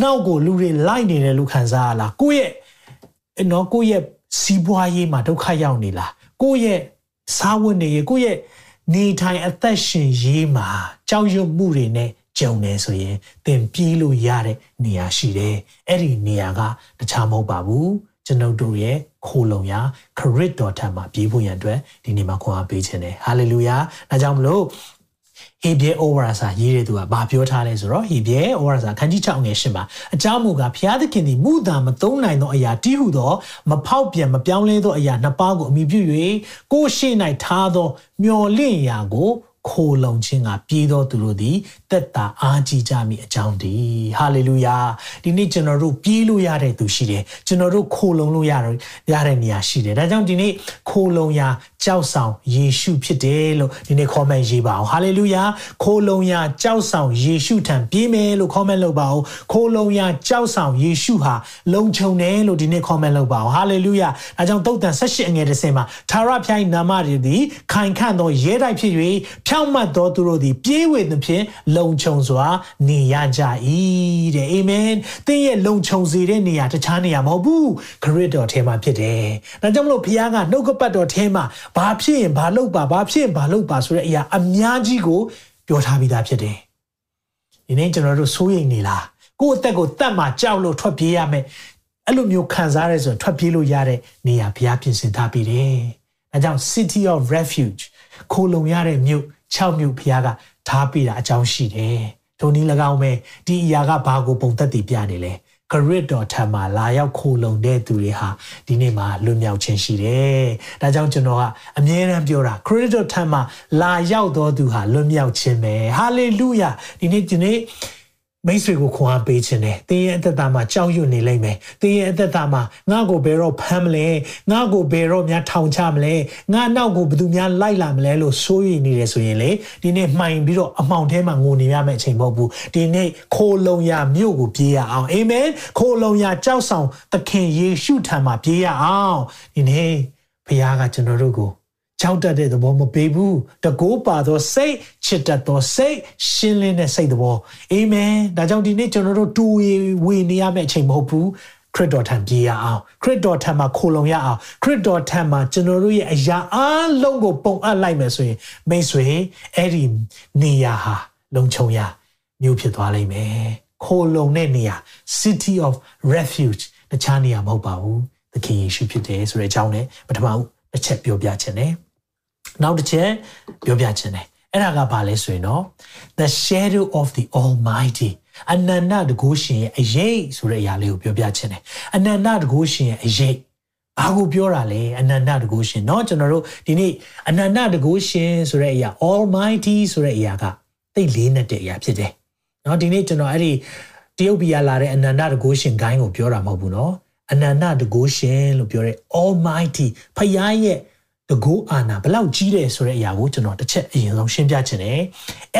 နောက်ကိုလူတွေလိုက်နေတယ်လို့ခံစားရလား။ကိုယ့်ရဲ့နော်ကိုယ့်ရဲ့စီးပွားရေးမှာဒုက္ခရောက်နေလား။ကိုယ့်ရဲ့စားဝတ်နေရေးကိုယ့်ရဲ့နေထိုင်အသက်ရှင်ရေးမှာကြောက်ရွံ့မှုတွေနဲ့ကြုံနေဆိုရင်သင်ပြေးလို့ရတဲ့နေရာရှိတယ်အဲ့ဒီနေရာကတခြားမဟုတ်ပါဘူးကျွန်ုပ်တို့ရဲ့ခိုလုံရာခရစ်တော်ထံမှာပြေးဖို့ရန်အတွက်ဒီနေ့မှာခွန်အားပေးခြင်းတယ်ဟာလေလုယာဒါကြောင့်မလို့ ဟေဘရဲဩဝါစာရေးတဲ့သူကဘာပြောထားလဲဆိုတော့ဟေဘရဲဩဝါစာခန်းကြီး6ငယ်8မှာအကြောင်းမူကားဘုရားသခင်သည်မူတာမသုံးနိုင်သောအရာတိဟုသောမဖောက်ပြန်မပြောင်းလဲသောအရာနှစ်ပါးကိုအမိပြု၍ကိုယ်ရှိ၌ထားသောမျော်လင့်ရာကို ခိုလုံခြင်းကပြည်တော်သူတို့သည်တက်တာအားကြီးကြမိအကြောင်းတည်းဟာလေလုယာဒီနေ့ကျွန်တော်တို့ပြေးလို့ရတဲ့သူရှိတယ်ကျွန်တော်တို့ခိုလုံလို့ရတော့ရတဲ့နေရာရှိတယ်ဒါကြောင့်ဒီနေ့ခိုလုံရာကြောက်ဆောင်ယေရှုဖြစ်တယ်လို့ဒီနေ့ comment ရေးပါအောင်ဟာလေလုယာခိုလုံရာကြောက်ဆောင်ယေရှုထံပြေးမယ်လို့ comment လုပ်ပါအောင်ခိုလုံရာကြောက်ဆောင်ယေရှုဟာလုံခြုံတယ်လို့ဒီနေ့ comment လုပ်ပါအောင်ဟာလေလုယာဒါကြောင့်သုတ်တန်16အငယ်30မှာသာရဖျိုင်းနာမတွေသည်ခိုင်ခန့်သောရဲတိုက်ဖြစ်၍ဖြောင့်မတ်သောသူတို့သည် ပြေးဝေသဖြင့်လုံခြုံစွာ နေရကြ၏တဲ့အာမင်သင်ရဲ့လုံခြုံစေတဲ့နေရာတခြားနေရာမဟုတ်ဘူးခရစ်တော်ထဲမှာဖြစ်တယ်ဒါကြောင့်မလို့ဘုရားကနှုတ်ကပတ်တော်ထဲမှာဘာဖြစ်ရင်ဘာလုပ်ပါဘာဖြစ်ရင်ဘာလုပ်ပါဆိုတဲ့အရာအများကြီးကိုပြောထားပြီးသားဖြစ်တယ်ဒီနေ့ကျွန်တော်တို့စိုးရိမ်နေလားကိုယ့်အသက်ကိုတတ်မှကြောက်လို့ထွက်ပြေးရမယ်အဲ့လိုမျိုးခံစားရဲဆိုထွက်ပြေးလို့ရတဲ့နေရာဘုရားပြင်ဆင်ထားပြီးတယ်။ဒါကြောင့် City of Refuge ခိုလုံရတဲ့မြို့ 6မြို့ဘုရားကထားပေးတာအကြောင်းရှိတယ်။ထိုနည်း၎င်းပဲဒီအရာကဘာကိုပုံသက်တည်ပြနေလဲ။ခရစ်တော်ထံမှာလာရောက်ခိုလုံတဲ့သူတွေဟာဒီနေ့မှာလွတ်မြောက်ခြင်းရှိတယ်။ဒါကြောင့်ကျွန်တော်ကအမြဲတမ်းပြောတာခရစ်တော်ထံမှာလာရောက်တော်သူဟာလွတ်မြောက်ခြင်းပဲ။ဟာလေလုယာဒီနေ့ဒီနေ့ မိတ်ဆွေကိုခွန်အားပေးခြင်းနဲ့တင်းရဲ့အသက်တာမှာကြောက်ရွံ့နေလိမ့်မယ်တင်းရဲ့အသက်တာမှာငါ့ကိုဘယ်တော့ဖမ်းမလဲငါ့ကိုဘယ်တော့များထောင်ချမလဲငါနောက်ကိုဘယ်သူများလိုက်လာမလဲလို့စိုးရိမ်နေတယ်ဆိုရင်လေဒီနေ့မှိုင်ပြီးတော့အမှောင်ထဲမှာငိုနေရမယ့်အချိန်မဟုတ်ဘူးဒီနေ့ခိုးလုံရမြို့ကိုပြေးရအောင်အာမင်ခိုးလုံရကြောက်ဆောင်သခင်ယေရှုထံမှာပြေးရအောင်ဒီနေ့ဘုရားကကျွန်တော်တို့ကို ကြောက်တတ်တဲ့သဘောမပေးဘူးတကိုးပါသောစိတ်ချစ်တတ်သောစိတ်ရှင်းလင်းတဲ့စိတ်သဘောအာမင်ဒါကြောင့်ဒီနေ့ကျွန်တော်တို့တူဝေနေရမယ့်အချိန်မဟုတ်ဘူးခရစ်တော်ထံပြေးရအောင်ခရစ်တော်ထံမှာခိုလုံရအောင်ခရစ်တော်ထံမှာကျွန်တော်တို့ရဲ့အရာအလုံးကိုပုံအပ်လိုက်မယ်ဆိုရင်မိတ်ဆွေအဲ့ဒီနေရာဟာလုံခြုံရမြို့ဖြစ်သွားလိမ့်မယ်ခိုလုံတဲ့နေရာ city of refuge တခြားနေရာမဟုတ်ပါဘူးသခင်ယေရှုဖြစ်တယ်ဆိုတဲ့အကြောင်းနဲ့ပထမတစ်ချက်ပြောပြခြင်းနဲ့ နောက်တစ်ချက်ပြောပြခြင်းနဲ့အဲ့ဒါကဘာလဲဆိုရင်တော့ the shadow of the almighty အနန္တတကုရှင်ရဲ့အရေးဆိုတဲ့အရာလေးကိုပြောပြခြင်းတယ်အနန္တတကုရှင်ရဲ့အရေးဘာကိုပြောတာလဲအနန္တတကုရှင်เนาะကျွန်တော်တို့ဒီနေ့အနန္တတကုရှင်ဆိုတဲ့အရာ almighty ဆိုတဲ့အရာကသိလေးနဲ့တဲ့အရာဖြစ်တယ်เนาะဒီနေ့ကျွန်တော်အဲ့ဒီတရုတ်ပြည်လာတဲ့အနန္တတကုရှင်ဂိုင်းကိုပြောတာမဟုတ်ဘူးเนาะအနန္တတကုရှင်လို့ပြောတဲ့ almighty ဖခင်ရဲ့ တကူအာနာဘလောက်ကြီးတယ်ဆိုတဲ့အရာကိုကျွန်တော်တစ်ချက်အရင်ဆုံးရှင်းပြချင်တယ်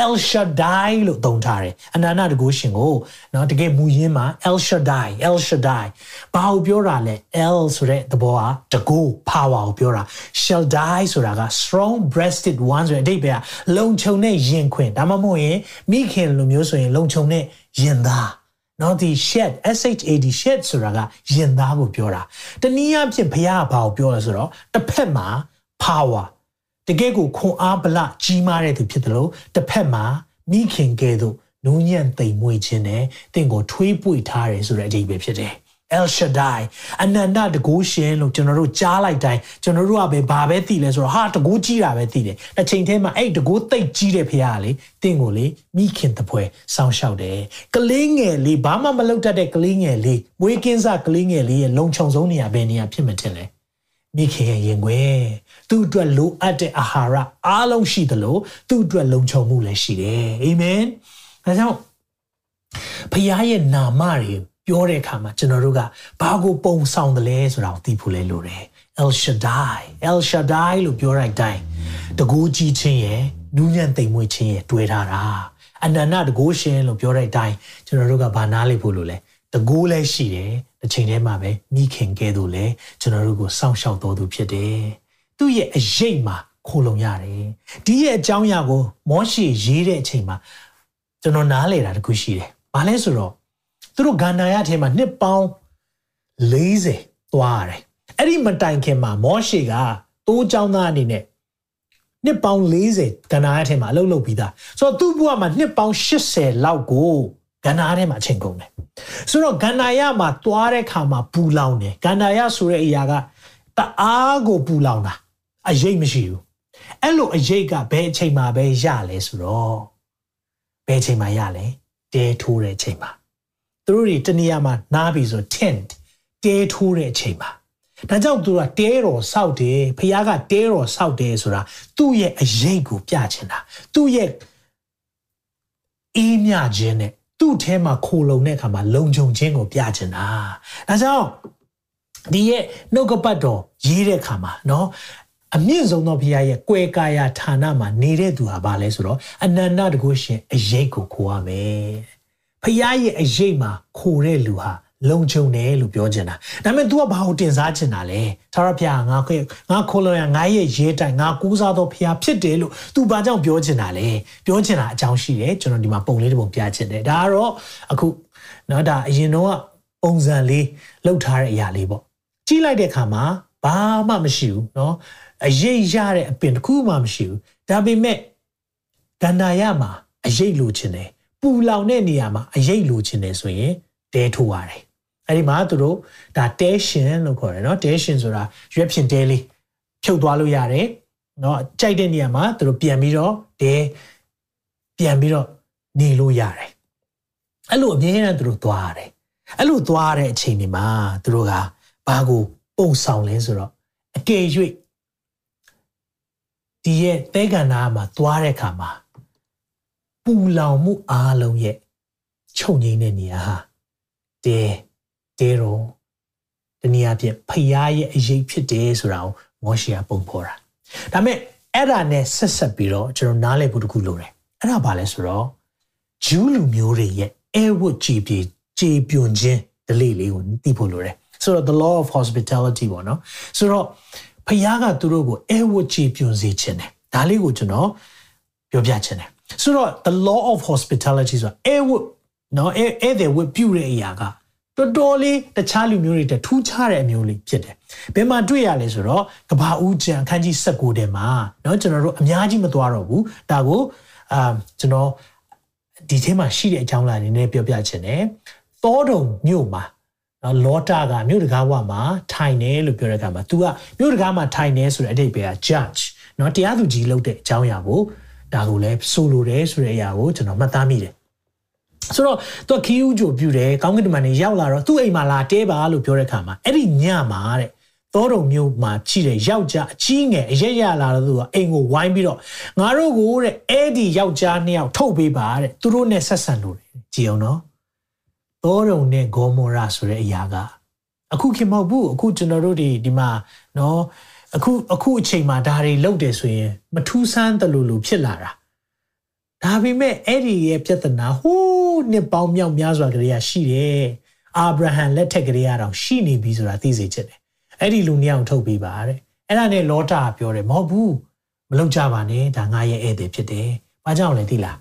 El Shaddai လို့သုံးထားတယ်အနန္တတကူရှင်ကိုเนาะတကယ်မူရင်းမှာ El Shaddai El Shaddai ဘာကိုပြောတာလဲ El ဆိုတဲ့သဘောကတကူ power ကိုပြောတာ Shaddai ဆိုတာက strong breasted one ဆိုတဲ့အဓိပ္ပာယ်ကလုံခြုံတဲ့ရင်ခွင်ဒါမှမဟုတ်ရင်မိခင်လိုမျိုးဆိုရင်လုံခြုံတဲ့ရင်သားနော်ဒီ shed shad shed ဆိုတာကရင်သားကိုပြောတာတနည်းအားဖြင့်ဘုရားကဘာကိုပြောလဲဆိုတော့တစ်ဖက်မှာ power တကယ်ကိုခွန်အားဗလကြီးမားတဲ့သူဖြစ်တယ်လို့တစ်ဖက်မှာမိခင်ကဲ့သို့နူးညံ့သိမ်မွေ့ခြင်းနဲ့တင့်ကိုထွေးပွေထားတယ်ဆိုတဲ့အဓိပ္ပာယ်ဖြစ်တယ် El Shaddai အနန္တတကူရှင်လို့ကျွန်တော်တို့ကြားလိုက်တိုင်းကျွန်တော်တို့ကပဲဘာပဲသိလဲဆိုတော့ဟာတကူကြီးတာပဲသိတယ်တစ်ချိန်တည်းမှာအဲ့တကူသိပ်ကြီးတဲ့ဖခင်ကလေတင့်ကိုလေမိခင်တပွဲစောင်းရှောက်တယ်ကလေးငယ်လေးဘာမှမလုပ်တတ်တဲ့ကလေးငယ်လေးမွေးကင်းစကလေးငယ်လေးရဲ့လုံခြုံဆုံးနေရာဘယ်နေရာဖြစ်မှတင်လဲ မိခင်ရဲ့ရင်ခွဲသူ့အတွက်လိုအပ်တဲ့အာဟာရအားလုံးရှိသလိုသူ့အတွက်လုံခြုံမှုလည်းရှိတယ်အာမင်ဒါကြောင့်ဖခင်ရဲ့နာမတွေပြောတဲ့အခါမှာကျွန်တော်တို့ကဘာကိုပုံဆောင်တယ်လဲဆိုတာကိုသိဖို့လဲလိုတယ် El Shaddai El Shaddai လို့ပြောလိုက်တိုင်းတကူကြီးချင်းရဲ့နူးညံ့သိမ်မွေ့ချင်းရဲ့တွေ့ထားတာအနန္တတကူရှင်လို့ပြောတဲ့အတိုင်းကျွန်တော်တို့ကဘာနားလိဖို့လိုလဲတကူလည်းရှိတယ် တစ်ချိန်တည်းမှာပဲမိခင်ကဲ့သို့လည်းကျွန်တော်တို့ကိုစောင့်ရှောက်တော်သူဖြစ်တယ်။သူ့ရဲ့အရေးမှာခိုလုံရတယ်။ဒီရဲ့အကြောင်းအရာကိုမောရှိရေးတဲ့အချိန်မှာကျွန်တော်နားလည်တာတခုရှိတယ်။ဘာလဲဆိုတော့သူတို့ဂန္ဓာရထဲမှာနှစ်ပေါင်း40သွားရတယ်။အဲ့ဒီမတိုင်ခင်မှာမောရှိကတိုးចောင်းသားအနေနဲ့နှစ်ပေါင်း40ကန္နာရထဲမှာအလုပ်လုပ်ပြီးသားဆိုတော့သူ့ဘဝမှာနှစ်ပေါင်း80လောက်ကို ဂန္ဓာယထဲမှာအချိန်ကုန်တယ်ဆိုတော့ဂန္ဓာယမှာသွားတဲ့ခါမှာပူလောင်တယ်ဂန္ဓာယဆိုတဲ့အရာကတအားကိုပူလောင်တာအရေးမရှိဘူးအဲ့လိုအရေးကဘယ်အချိန်မှာပဲရလဲဆိုတော့ဘယ်အချိန်မှာရလဲတဲထိုးတဲ့အချိန်မှာသူတို့တွေတနေရာမှာနားပြီဆို tent တဲထိုးတဲ့အချိန်မှာဒါကြောင့်သူကတဲတော်ဆောက်တယ်ဖခင်ကတဲတော်ဆောက်တယ်ဆိုတာသူ့ရဲ့အရေးကိုပြချင်တာသူ့ရဲ့အေးမြခြင်းနဲ့ သူ့ထဲမှာခိုလုံတဲ့အခါမှာလုံခြုံခြင်းကိုပြချင်တာဒါကြောင့်ဒီရဲ့နှုတ်ကပတ်တော်ရေးတဲ့အခါမှာเนาะအမြင့်ဆုံးသောဘုရားရဲ့ကွယ်ကာယဌာနမှာနေတဲ့သူဟာဘာလဲဆိုတော့အနန္တတကုရှင်အရေးကိုခိုးရမယ်ဖခင်ရဲ့အရေးမှာခိုတဲ့လူဟာ လုံခြုံတယ်လို့ပြောချင်တာဒါပေမဲ့ तू ကဘာကိုတင်စားချင်တာလဲသာရဖျားငါခေငါခိုးလို့ရငါရဲ့ရေးတိုင်ငါကူးစားသောဖျားဖြစ်တယ်လို့ तू ဘာကြောင့်ပြောချင်တာလဲပြောချင်တာအကြောင်းရှိတယ်ကျွန်တော်ဒီမှာပုံလေးတစ်ပုံပြချင်တယ်ဒါကတော့အခုเนาะဒါအရင်တော့ပုံစံလေးလောက်ထားတဲ့အရာလေးပေါ့ကြည့်လိုက်တဲ့အခါမှာဘာမှမရှိဘူးเนาะအရေးရတဲ့အပင်တစ်ခုမှမရှိဘူးဒါပေမဲ့ကန္နာယမှာအရေးလိုချင်တယ်ပူလောင်တဲ့နေရာမှာအရေးလိုချင်တယ်ဆိုရင်တဲထိုးရတယ် အဲ့ဒီမှာသူတို့ဒါတဲရှင်လို့ခေါ်တယ်เนาะတဲရှင်ဆိုတာရွက်ဖြင့်တဲလေးဖြုတ်သွားလို့ရတယ်เนาะကြိုက်တဲ့နေရာမှာသူတို့ပြန်ပြီးတော့တဲပြန်ပြီးတော့နေလို့ရတယ်အဲ့လိုအမြဲတမ်းသူတို့သွားရတယ်အဲ့လိုသွားတဲ့အချိန်ဒီမှာသူတို့ကဘာကိုပုံဆောင်လဲဆိုတော့အကယ်၍ဒီရဲ့သဲကန္နာမှာသွားတဲ့အခါမှာပူလောင်မှုအားလုံးရဲ့ ချုပ်ငိမ့်တဲ့နေရာဟာတဲ တဲတော့တနည်းအားဖြင့်ဖျားရဲ့အရေးဖြစ်တယ်ဆိုတာကိုမောရှေကပုံဖော်တာဒါပေမဲ့အဲ့ဒါနဲ့ဆက်ဆက်ပြီးတော့ကျွန်တော်နားလည်ဖို့တခုလိုတယ်အဲ့ဒါဘာလဲဆိုတော့ဂျူးလူမျိုးတွေရဲ့အဲဝတ်ကြည်ပြေကြေပြွန်ခြင်းဒလိလေးကိုသိဖို့လိုတယ်ဆိုတော့ the law of hospitality ပေါ့နော်ဆိုတော့ဖခင်ကသူတို့ကိုအဲဝတ်ကြည်ပြွန်စေခြင်းတယ်ဒါလေးကိုကျွန်တော်ပြောပြခြင်းတယ်ဆိုတော့ the law of hospitality ဆိုတာအဲဝတ်နော်အဲအဲ့တဲ့ဝတ်ပြုတဲ့အရာက တော်တော်လေးတခြားလူမျိုးတွေတထူးခြားတဲ့အမျိုးလေးဖြစ်တယ်။ဘယ်မှာတွေ့ရလဲဆိုတော့ကဘာဦးကျန်အခန်းကြီး16ထဲမှာเนาะကျွန်တော်တို့အများကြီးမသွားတော့ဘူး။ဒါကိုအာကျွန်တော်ဒီထဲမှာရှိတဲ့အကြောင်းလာနေနဲ့ပြောပြချင်တယ်။သောတုံမြို့မှာနော်လောတာကမြို့တကားဝမှာထိုင်တယ်လို့ပြောတဲ့အခါမှာ तू ကမြို့တကားမှာထိုင်တယ်ဆိုတဲ့အဓိပ္ပာယ်က judge နော်တရားသူကြီးလုပ်တဲ့အကြောင်းအရာကိုဒါကိုလည်းဆိုလိုတယ်ဆိုတဲ့အရာကိုကျွန်တော်မှတ်သားမိတယ် ဆိုတော့သူခီးဦးကြိုပြူတယ်ကောင်းကင်တမန်နေရောက်လာတော့သူ့အိမ်မှာလာတဲပါလို့ပြောတဲ့ခါမှာအဲ့ဒီညမှာတဲ့သောတုံမျိုးမှာကြည့်တဲ့ယောက်ျားအကြီးငယ်အရက်ရလာတော့သူကအိမ်ကိုဝိုင်းပြီးတော့ငါတို့ကိုတဲ့အဲ့ဒီယောက်ျားနှစ်ယောက်ထုတ်ပေးပါတဲ့သူတို့နဲ့ဆက်ဆံလို့ကြည်အောင်နော်သောတုံနဲ့ဂေါမောရာဆိုတဲ့အရာကအခုခင်မဟုတ်ဘူးအခုကျွန်တော်တို့ဒီဒီမှာနော်အခုအခုအချိန်မှာဒါတွေလုပ်တယ်ဆိုရင် မထူးဆန်းတယ်လို့လို့ဖြစ်လာတာဒါပေမဲ့အဲ့ဒီရဲ့ပြဿနာဟိုး နှစ်ပေါင်းမြောက်များစွာကလေးကရှိတယ်အာဗြဟံလက်ထက်ကလေးကတော့ရှိနေပြီဆိုတာသိစေချင်တယ်အဲ့ဒီလူနှစ်ယောက်ထုတ်ပေးပါတဲ့အဲ့ဒါနဲ့လောတာပြောတယ်မဟုတ်ဘူးမလုပ်ကြပါနဲ့ဒါငါရဲ့ဧည့်သည်ဖြစ်တယ်ဘာကြောင့်လဲသိလား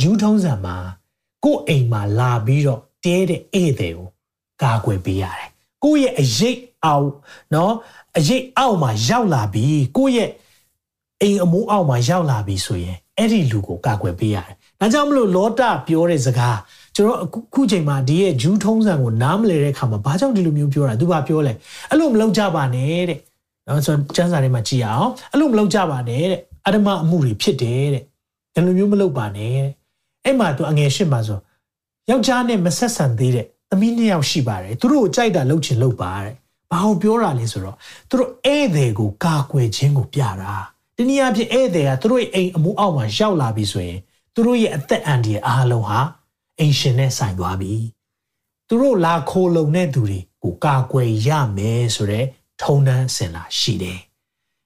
ဂျူးထုံးစံမှာကို့အိမ်မှာလာပြီးတော့တဲတဲ့ဧည့်သည်ကိုကာကွယ်ပေးရတယ်ကိုယ့်ရဲ့အရေးအောက်နော်အရေးအောက်မှာရောက်လာပြီကိုယ့်ရဲ့အိမ်အမိုးအောက်မှာရောက်လာပြီဆိုရင်အဲ့ဒီလူကိုကာကွယ်ပေးရတယ်။ ဒါကြောင့်မလို့လောတာပြောတဲ့စကားကျွန်တော်အခုချိန်မှာဒီရဲ့ဂျူးထုံးစံကိုနားမလည်တဲ့အခါမှာဘာကြောင့်ဒီလိုမျိုးပြောတာသူဘာပြောလဲအဲ့လိုမလုပ်ကြပါနဲ့တဲ့။နော်ဆိုကျမ်းစာထဲမှာကြည့်အောင်အဲ့လိုမလုပ်ကြပါနဲ့တဲ့အဓမ္မအမှုတွေဖြစ်တယ်တဲ့။ဒီလိုမျိုးမလုပ်ပါနဲ့တဲ့။အဲ့မှာသူအငယ်ရှစ်မှာဆိုယောက်ျားနဲ့မဆက်ဆံသေးတဲ့သမီးနှစ်ယောက်ရှိပါတယ်သူတို့ကိုကြိုက်တာလုပ်ချင်လုပ်ပါတဲ့။ဘာလို့ပြောတာလဲဆိုတော့သူတို့ဧည့်သည်ကိုကာကွယ်ခြင်းကိုပြတာ။တနည်းအားဖြင့်ဧည့်သည်ကသူတို့ရဲ့အိမ်အမှုအောက်မှာရောက်လာပြီဆိုရင် သူတို့ရဲ့အသက်အန္တရာယ်အားလုံးဟာအိမ်ရှင်နဲ့ဆိုင်သွားပြီသူတို့လာခိုးလုံတဲ့သူတွေကိုကာကွယ်ရမယ်ဆိုတဲ့ထုံတန်းစင်လာရှိတယ်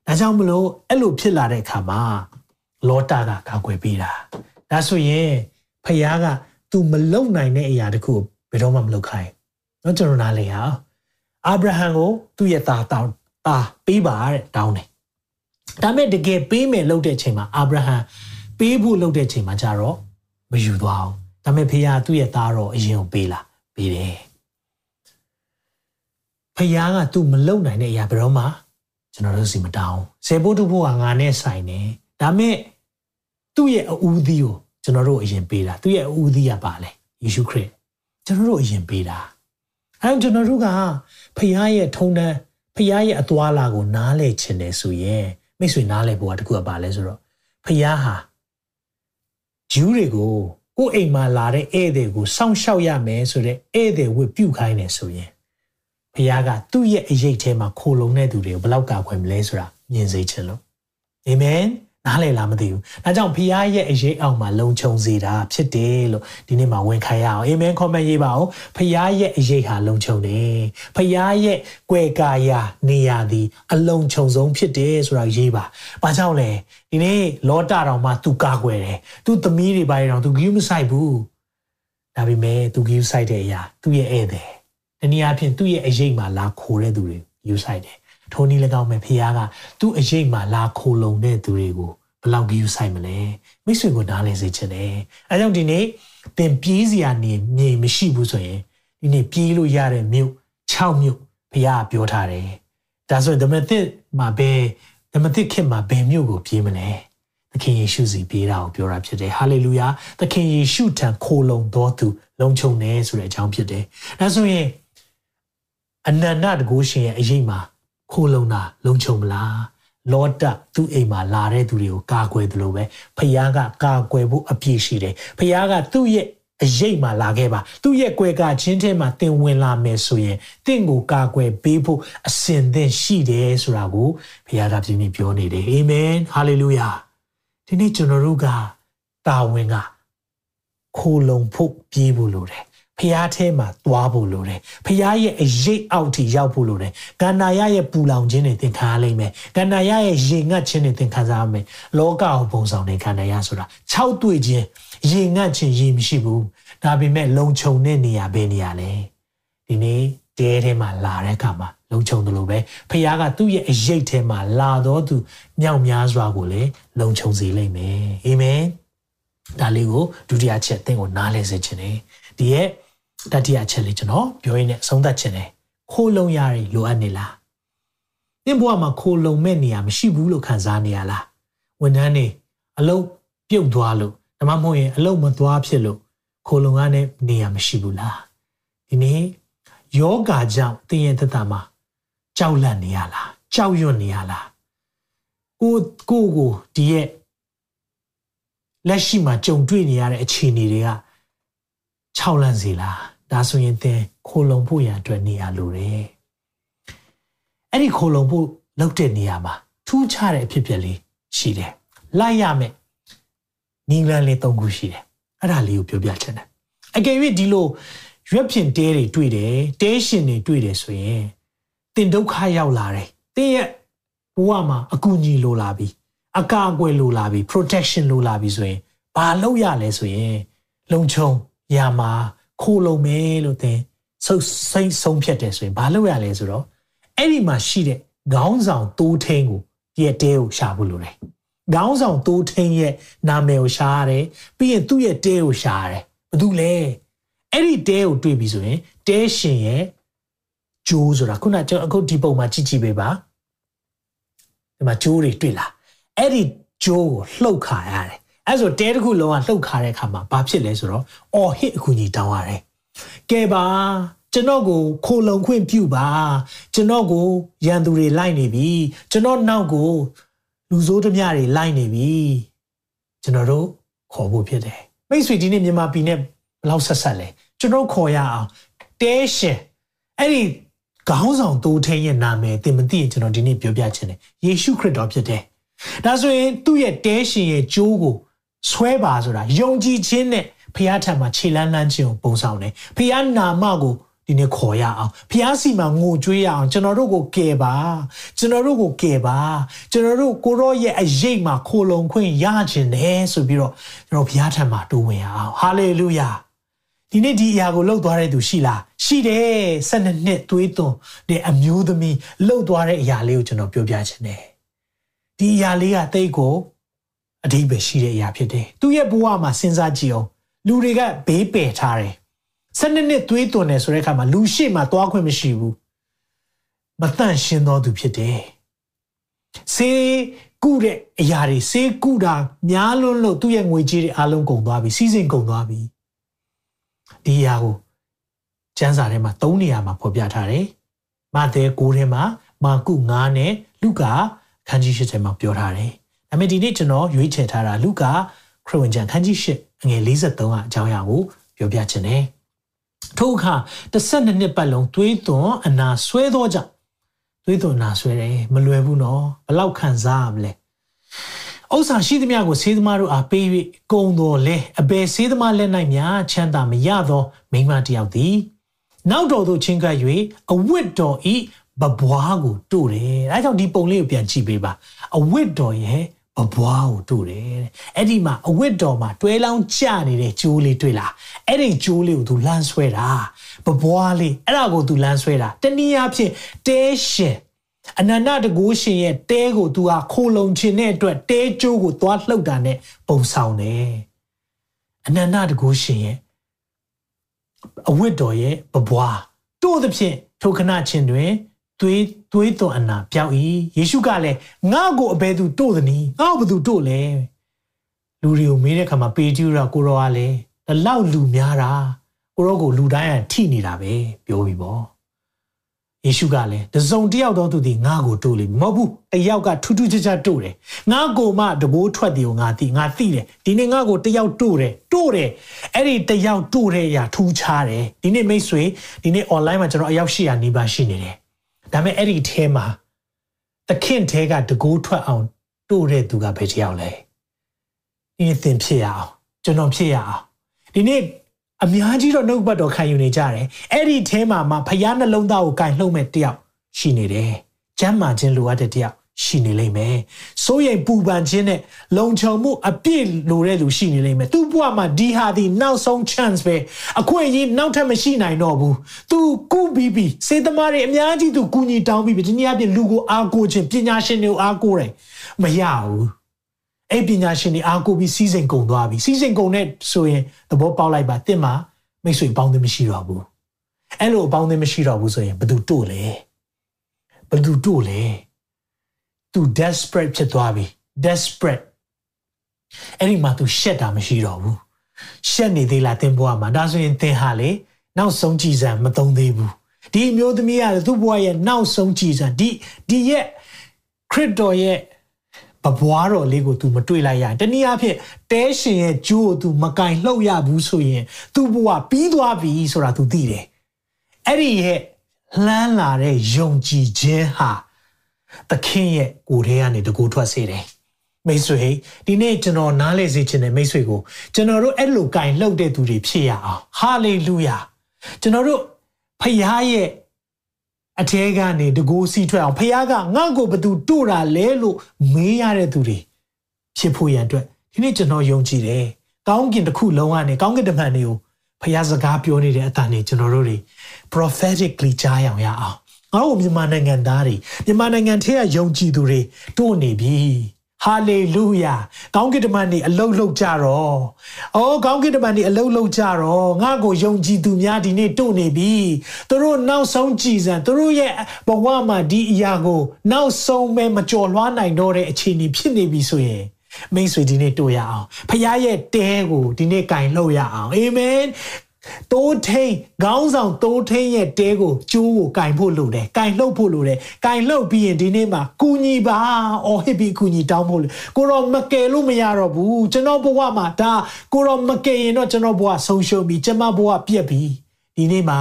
ဒါကြောင့်မလို့အဲ့လိုဖြစ်လာတဲ့အခါမှာလောတာကကာကွယ်ပေးတာဒါဆိုရင်ဖခင်ကသူမလုံနိုင်တဲ့အရာတခုကိုဘယ်တော့မှမလုပ်ခိုင်းနော်ကျွန်တော်နားလေဟာအာဗြဟံကိုသူ့ရဲ့သားတောင်းသားပေးပါတဲ့တောင်းတယ်ဒါပေမဲ့တကယ်ပေးမယ်လို့တဲ့ချိန်မှာအာဗြဟံ ပေးဖို့လုပ်တဲ့ချိန်မှာကျတော့မယူသွားဘူးဒါမဲ့ဖေယားသူ့ရဲ့သားတော့အရင်ကိုပေးလာပေးတယ်ဖေယားကသူ့မလုံနိုင်တဲ့အရာဘယ်တော့မှကျွန်တော်တို့စီမတောင်းဆယ်ဖို့တူဖို့ကငါနဲ့ဆိုင်နေဒါမဲ့သူ့ရဲ့အဦးသီးကိုကျွန်တော်တို့အရင်ပေးတာသူ့ရဲ့အဦးသီးကပါလေယေရှုခရစ်ကျွန်တော်တို့အရင်ပေးတာအဲကျွန်တော်တို့ကဖခင်ရဲ့ထုံတန်းဖခင်ရဲ့အသွာလာကိုနားလဲချင်တယ်ဆိုရင်မိတ်ဆွေနားလဲဖို့ကတခုကပါလဲဆိုတော့ဖခင်ဟာ ဂျူးတွေကိုကိုယ်အိမ်မှာလာတဲ့ဧည့်သည်ကိုစောင့်ရှောက်ရမယ်ဆိုတဲ့ဧည့်သည်ဝတ်ပြုခိုင်းတယ်ဆိုရင်ဖခင်ကသူ့ရဲ့အရေးထဲမှာခိုလုံတဲ့သူတွေကိုဘယ်လောက်ကာခွင့်မလဲဆိုတာမြင်စေချင်လို့အာမင် နားလည်လားမသိဘူး။ဒါကြောင့်ဖခင်ရဲ့အရေးအောက်မှာလုံခြုံစေတာဖြစ်တယ်လို့ဒီနေ့မှာဝန်ခံရအောင်။အာမင်ကွန်မန့်ရေးပါအောင်။ဖခင်ရဲ့အရေးဟာလုံခြုံတယ်။ဖခင်ရဲ့ကွယ်ကာယာနေရာသည်အလုံခြုံဆုံးဖြစ်တယ်ဆိုတာရေးပါ။ဘာကြောင့်လဲ။ဒီနေ့လောတာတော်မှာသူကာကွယ်တယ်။သူသမီးတွေပါရအောင်သူဂိူးမဆိုင်ဘူး။ဒါပေမဲ့သူဂိူးဆိုင်တဲ့အရာသူ့ရဲ့ဧည့်သည်။တနည်းအားဖြင့်သူ့ရဲ့အရေးမှာလာခိုတဲ့သူတွေယူဆိုင်တယ်။ ထိုနည်း၎င်းပဲဖခင်ကသူ့အရေးမှာလာခိုလုံတဲ့သူတွေကိုဘလောက်ကြီးဆိုင်မလဲမိတ်ဆွေကိုနားလည်စေချင်တယ်အဲကြောင့်ဒီနေ့သင်ပြေးစရာနေမြေမရှိဘူးဆိုရင်ဒီနေ့ပြေးလို့ရတဲ့မြို့6မြို့ဘုရားပြောထားတယ်ဒါဆိုရင်ဓမ္မသစ်မှာဘယ်ဓမ္မသစ်ခေတ်မှာဘယ်မြို့ကိုပြေးမလဲသခင်ယေရှုစီပြေးတာကိုပြောတာဖြစ်တယ်ဟာလေလုယာသခင်ယေရှုထံခိုလုံတော်သူလုံခြုံတယ်ဆိုတဲ့အကြောင်းဖြစ်တယ်ဒါဆိုရင်အနန္တတကုရှင်ရဲ့အရေးမှာ ခိုလုံတာလုံခြုံမလားလောတသူ့အိမ်မှာလာတဲ့သူတွေကိုကာကွယ်တယ်လို့ပဲဖခင်ကကာကွယ်ဖို့အပြည့်ရှိတယ်ဖခင်ကသူ့ရဲ့အရေးမှာလာခဲ့ပါသူ့ရဲ့ကွယ်ကချင်းထဲမှာတင်ဝင်လာမယ်ဆိုရင်တင့်ကိုကာကွယ်ပေးဖို့အစဉ်သင့်ရှိတယ်ဆိုတာကိုဘုရားကပြင်းပြပြောနေတယ်အာမင်ဟာလေလုယာဒီနေ့ကျွန်တော်တို့ကတာဝန်ကခိုလုံဖို့ပြေးဖို့လိုတယ် ဖျားထဲမှာသွားဖို့လိုတယ်ဖျားရဲ့အရေးအောက်ထိရောက်ဖို့လိုတယ်ကန္နာရရဲ့ပူလောင်ခြင်းတွေသင်ခံရလိမ့်မယ်ကန္နာရရဲ့ရေငတ်ခြင်းတွေသင်ခံစားရမယ်လောကကိုပုံဆောင်တဲ့ကန္နာရဆိုတာ၆တွေ့ခြင်းရေငတ်ခြင်းရေမရှိဘူးဒါပေမဲ့လုံခြုံတဲ့နေရာပဲနေရာလဲဒီနေ့တဲထဲမှာလာတဲ့အခါမှာလုံခြုံတယ်လို့ပဲဖခင်ကသူ့ရဲ့အရေးထဲမှာလာတော့သူမြောက်များစွာကိုလည်းလုံခြုံစေလိမ့်မယ်အာမင်ဒါလေးကိုဒုတိယချက်သင်ကိုနားလည်စေခြင်းတယ် ဒီရဲ့တတိယချက်လေးကျွန်တော်ပြောရင်းနဲ့အဆုံးသတ်ခြင်းတယ်ခိုးလုံရည်လိုအပ်နေလားသင်ဘဝမှာခိုးလုံမဲ့နေရာမရှိဘူးလို့ခံစားနေရလားဝန်ထမ်းနေအလုပ်ပြုတ်သွားလို့ဒါမှမဟုတ်ရင်အလုပ်မသွားဖြစ်လို့ခိုးလုံရတဲ့နေရာမရှိဘူးလားဒီနေ့ယောဂါကြောင့်သင်ရဲ့သက်တာမှာကြောက်လန့်နေရလားကြောက်ရွံ့နေရလားကိုကိုကိုဒီရဲ့လက်ရှိမှာကြုံတွေ့နေရတဲ့အခြေအနေတွေက ခြောက်လန့်စေလားဒါဆိုရင်သင်ခိုလုံဖို့ရန်အတွက်နေရာလိုတယ်အဲ့ဒီခိုလုံဖို့လောက်တဲ့နေရာမှာထူးခြားတဲ့အဖြစ်အပျက်လေးရှိတယ်လိုက်ရမယ်နင်းလန်းလေး၃ခုရှိတယ်အဲ့ဒါလေးကိုပြောပြချင်တယ်အကယ်၍ဒီလိုရွက်ဖြင့်တဲတွေတွေ့တယ်တဲရှင်တွေတွေ့တယ်ဆိုရင်တင်ဒုက္ခရောက်လာတယ်တင်ရဲ့ဘဝမှာအကူအညီလိုလာပြီအကာအကွယ်လိုလာပြီ protection လိုလာပြီဆိုရင်ဘာလုပ်ရလဲဆိုရင်လုံခြုံ ရမှာခိုးလုံမယ်လို့သင်ဆုတ်စိတ်ဆုံးဖြတ်တယ်ဆိုရင်ဘာလုပ်ရလဲဆိုတော့အဲ့ဒီမှာရှိတဲ့ခေါင်းဆောင်တိုးထင်းကိုဒီရဲ့တဲကိုရှာဖို့လိုတယ်ခေါင်းဆောင်တိုးထင်းရဲ့နာမည်ကိုရှာရတယ်ပြီးရင်သူ့ရဲ့တဲကိုရှာရတယ်ဘာလို့လဲအဲ့ဒီတဲကိုတွေ့ပြီဆိုရင်တဲရှင်ရဲ့ဂျိုးဆိုတာခုနကျွန်တော်အခုဒီပုံမှာကြည့်ကြည့်ပေးပါဒီမှာဂျိုးတွေတွေ့လားအဲ့ဒီဂျိုးကိုလှုပ်ခါရတယ် အဲ့ဆိုတဲတစ်ခုလုံးကလှုပ်ခါတဲ့အခါမှာဘာဖြစ်လဲဆိုတော့အော်ဟစ်အကူကြီးတောင်းရတယ်ကဲပါကျွန်တော်ကိုခိုလုံခွင့်ပြုပါကျွန်တော်ကိုရန်သူတွေလိုက်နေပြီကျွန်တော်နောက်ကိုလူဆိုးသမျှတွေလိုက်နေပြီကျွန်တော်တို့ခေါ်ဖို့ဖြစ်တယ်မိတ်ဆွေဒီနေ့မြန်မာပြည်နဲ့ဘယ်လောက်ဆက်ဆက်လဲကျွန်တော်ခေါ်ရအောင်တဲရှင်အဲ့ဒီခေါင်းဆောင်တိုးထင်းရဲ့နာမည်သင်မသိရင်ကျွန်တော်ဒီနေ့ပြောပြချင်တယ်ယေရှုခရစ်တော်ဖြစ်တယ်ဒါဆိုရင်သူ့ရဲ့တဲရှင်ရဲ့ကြိုးကို ဆွဲပါဆိုတာယုံကြည်ခြင်းနဲ့ဖခင်ထံမှာခြေလန်းလန်းခြင်းကိုပုံဆောင်တယ်ဖခင်နာမကိုဒီနေ့ခေါ်ရအောင်ဖျားစီမှာငိုကြွေးရအောင်ကျွန်တော်တို့ကိုကယ်ပါကျွန်တော်တို့ကိုကယ်ပါကျွန်တော်တို့ကိုရောရဲ့အရေးမှာခိုလုံခွင့်ရခြင်းတယ်ဆိုပြီးတော့ကျွန်တော်ဘုရားထံမှာတိုးဝင်ရအောင်ဟာလေလုယာဒီနေ့ဒီအရာကိုလှုပ်သွားတဲ့သူရှိလားရှိတယ်12နှစ်သွေးသွန်တဲ့အမျိုးသမီးလှုပ်သွားတဲ့အရာလေးကိုကျွန်တော်ပြောပြချင်တယ်ဒီအရာလေးကတိတ်ကို အဓိပ္ပာယ်ရှိတဲ့အရာဖြစ်တယ်သူရဲ့ဘဝမှာစဉ်းစားကြည့်အောင်လူတွေကဘေးပယ်ထားတယ်12နှစ်သွေးသွန်တယ်ဆိုတဲ့အခါမှာလူရှိမှသွားခွင့်မရှိဘူးမတန့်ရှင်းသောသူဖြစ်တယ်စေကုတဲ့အရာတွေစေကုတာများလွန်းလို့သူ့ရဲ့ငွေကြေးတွေအလုံးကုန်သွားပြီစီးစိမ်ကုန်သွားပြီဒီအရာကိုကျမ်းစာထဲမှာ၃နေရာမှာဖော်ပြထားတယ်မဿဲ9ထဲမှာမာကု9နဲ့လုကာခန်းကြီး8ထဲမှာပြောထားတယ် ဒါပေမဲ့ဒီနေ့ကျွန်တော်ရွေးချယ်ထားတာလုကာခရစ်ဝင်ကျမ်းခန်းကြီး8အငယ်53ကအကြောင်းအရာကိုပြောပြခြင်းတယ်ထို့အခါ12နှစ်ပတ်လုံးသွေးသွန်အနာဆွဲသောကြောင့်သွေးသွန်နာဆွဲတယ်မလွယ်ဘူးနော်ဘလောက်ခံစားရမလဲဥစ္စာရှိသမျှကိုဆေးသမားတို့အားပေး၍ကုံတော်လဲအဘယ်ဆေးသမားလက်၌များချမ်းသာမရသောမိန်းမတစ်ယောက်သည်နောက်တော်သို့ချင်းကပ်၍အဝတ်တော်ဤဘဘွားကိုတို့တယ်အဲဒါကြောင့်ဒီပုံလေးကိုပြန်ကြည့်ပေးပါအဝတ်တော်ရဲ့ ဘဘွားကိုတို့တယ်တဲ့အဲ့ဒီမှာအဝတ်တော်မှာတွဲလောင်းကျနေတဲ့ကျိုးလေးတွေ့လားအဲ့ဒီကျိုးလေးကိုသူလမ်းဆွဲတာဘဘွားလေးအဲ့ဒါကိုသူလမ်းဆွဲတာတနည်းအားဖြင့်တဲရှင်အနန္တတကူရှင်ရဲ့တဲကိုသူဟာခိုလုံခြင်းတဲ့အတွက်တဲကျိုးကိုသွားလှုပ်တာနဲ့ပုံဆောင်တယ်အနန္တတကူရှင်ရဲ့အဝတ်တော်ရဲ့ဘဘွားတို့သဖြင့်ထိုခဏချင်းတွင်သွေး သွေးသွန်အနာပြောက်၏ယေရှုကလည်းငါ့ကိုအဘယ်သူတို့သနည်းငါ့ကိုဘယ်သူတို့လဲလူတွေကိုမေးတဲ့အခါမှာပေတရုကကိုရောကလည်းဒီလောက်လူများတာကိုရောကိုလူတိုင်းကထိနေတာပဲပြောပြီးပေါ့ယေရှုကလည်းတစုံတယောက်တော့သူဒီငါ့ကိုတို့လိမဟုတ်ဘူးတယောက်ကထူးထူးခြားခြားတို့တယ်ငါ့ကိုမှတဘိုးထွက်တယ်ကိုငါသိငါသိတယ်ဒီနေ့ငါ့ကိုတယောက်တို့တယ်တို့တယ်အဲ့ဒီတယောက်တို့တဲ့အရာထူးခြားတယ်ဒီနေ့မိတ်ဆွေဒီနေ့ online မှာကျွန်တော်အယောက်800နီးပါးရှိနေတယ် ဒါပေမဲ့အဲ့ဒီအဲမှာသခင်တဲကတကိုးထွက်အောင်တို့တဲ့သူကဘယ်တယောက်လဲဒီသင်ဖြစ်ရအောင်ကျွန်တော်ဖြစ်ရအောင်ဒီနေ့အများကြီးတော့နှုတ်ပတ်တော်ခံယူနေကြတယ်အဲ့ဒီအဲမှာမှဖျားနှလုံးသားကိုကင်လှုပ်မဲ့တယောက်ရှိနေတယ်ကျမ်းမာခြင်းလိုအပ်တဲ့တယောက် ရှိနေလိမ့်မယ်။စိုးရိမ်ပူပန်ခြင်းနဲ့လုံခြုံမှုအပြည့်လိုတဲ့လူရှိနေလိမ့်မယ်။သူ့ဘဝမှာဒီဟာဒီနောက်ဆုံး chance ပဲ။အခွင့်အရေးနောက်ထပ်မရှိနိုင်တော့ဘူး။ तू ကုပြီးပြီးစေသမားတွေအများကြီး तू ကူညီတောင်းပြီးပြီးဒီနေ့အပြင်လူကိုအားကိုးခြင်းပညာရှင်တွေကိုအားကိုးတယ်မရဘူး။အဲ့ပညာရှင်တွေအားကိုးပြီးစီးစိမ်ကုန်သွားပြီ။စီးစိမ်ကုန်တဲ့ဆိုရင်သဘောပေါက်လိုက်ပါတင့်မှာမိတ်ဆွေပေါင်းသင်းမရှိတော့ဘူး။အဲ့လိုအပေါင်းသင်းမရှိတော့ဘူးဆိုရင်ဘယ်သူတို့လဲ။ဘယ်သူတို့လဲ။ तू desperate ဖြစ်သွားပြီ desperate အဲ့ဒီမှာ तू ရှက်တာမရှိတော့ဘူးရှက်နေသေးလားသင်ဘဝမှာဒါဆိုရင်သင်ဟာလေနောက်ဆုံးကြည်စံမသုံးသေးဘူးဒီအမျိုးသမီးကသူ့ဘဝရဲ့နောက်ဆုံးကြည်စံဒီဒီရဲ့ခရစ်တော်ရဲ့ဘဘွားတော်လေးကို तू မတွေ့လိုက်ရရင်တနည်းအားဖြင့်တဲရှင်ရဲ့ဂျိုးကို तू မကင်လှုပ်ရဘူးဆိုရင် तू ဘဝပြီးသွားပြီဆိုတာ तू သိတယ်အဲ့ဒီရဲ့လှမ်းလာတဲ့ယုံကြည်ခြင်းဟာ သခင်ရဲ့ကိုယ်ထဲကနေတကူထွက်စေတယ်မိတ်ဆွေဒီနေ့ကျွန်တော်နားလေစေချင်တဲ့မိတ်ဆွေကိုကျွန်တော်တို့အဲ့လိုကင်လှုပ်တဲ့သူတွေဖြစ်ရအောင်ဟာလေလုယာကျွန်တော်တို့ဖခင်ရဲ့အထဲကနေတကူစီထွက်အောင်ဖခင်ကငါ့ကိုဘသူတို့တာလဲလို့မေးရတဲ့သူတွေဖြစ်ဖို့ရန်အတွက်ဒီနေ့ကျွန်တော်ယုံကြည်တယ်ကောင်းကင်တစ်ခုလုံးကနေကောင်းကင်တမန်တွေကိုဖခင်စကားပြောနေတဲ့အတန်တွေကျွန်တော်တို့တွေ prophetically ကြားရအောင်ရအောင် ငါ့ကိုမြန်မာနိုင်ငံသားတွေမြန်မာနိုင်ငံထဲကယုံကြည်သူတွေတို့နေပြီဟာလေလုယာကောင်းကင်တမန်တွေအလုတ်လုတ်ကြတော့အော်ကောင်းကင်တမန်တွေအလုတ်လုတ်ကြတော့ငါ့ကိုယုံကြည်သူများဒီနေ့တို့နေပြီသူတို့နောက်ဆုံးကြည်စံသူတို့ရဲ့ဘဝမှာဒီအရာကို နောက်ဆုံးပဲမကြော်လွှားနိုင်တော့တဲ့အခြေအနေဖြစ်နေပြီဆိုရင်မိတ်ဆွေဒီနေ့တွေ့ရအောင်ဖခင်ရဲ့တဲကိုဒီနေ့ကင်လှုပ်ရအောင်အာမင် တိုးထိန်ခေါင်းဆောင်တိုးထိန်ရဲ့တဲကိုကျိုးကိုကင်ဖို့လိုတယ်ကင်လှုပ်ဖို့လိုတယ်ကင်လှုပ်ပြီးရင်ဒီနေ့မှာကူညီပါအော်ဟစ်ပြီးကူညီတောင်းဖို့လိုကိုတော့မကယ်လို့မရတော့ဘူးကျွန်တော်ဘဝမှာဒါကိုတော့မကယ်ရင်တော့ကျွန်တော်ဘဝဆုံးရှုံးပြီကျွန်မဘဝပြက်ပြီဒီနေ့မှာ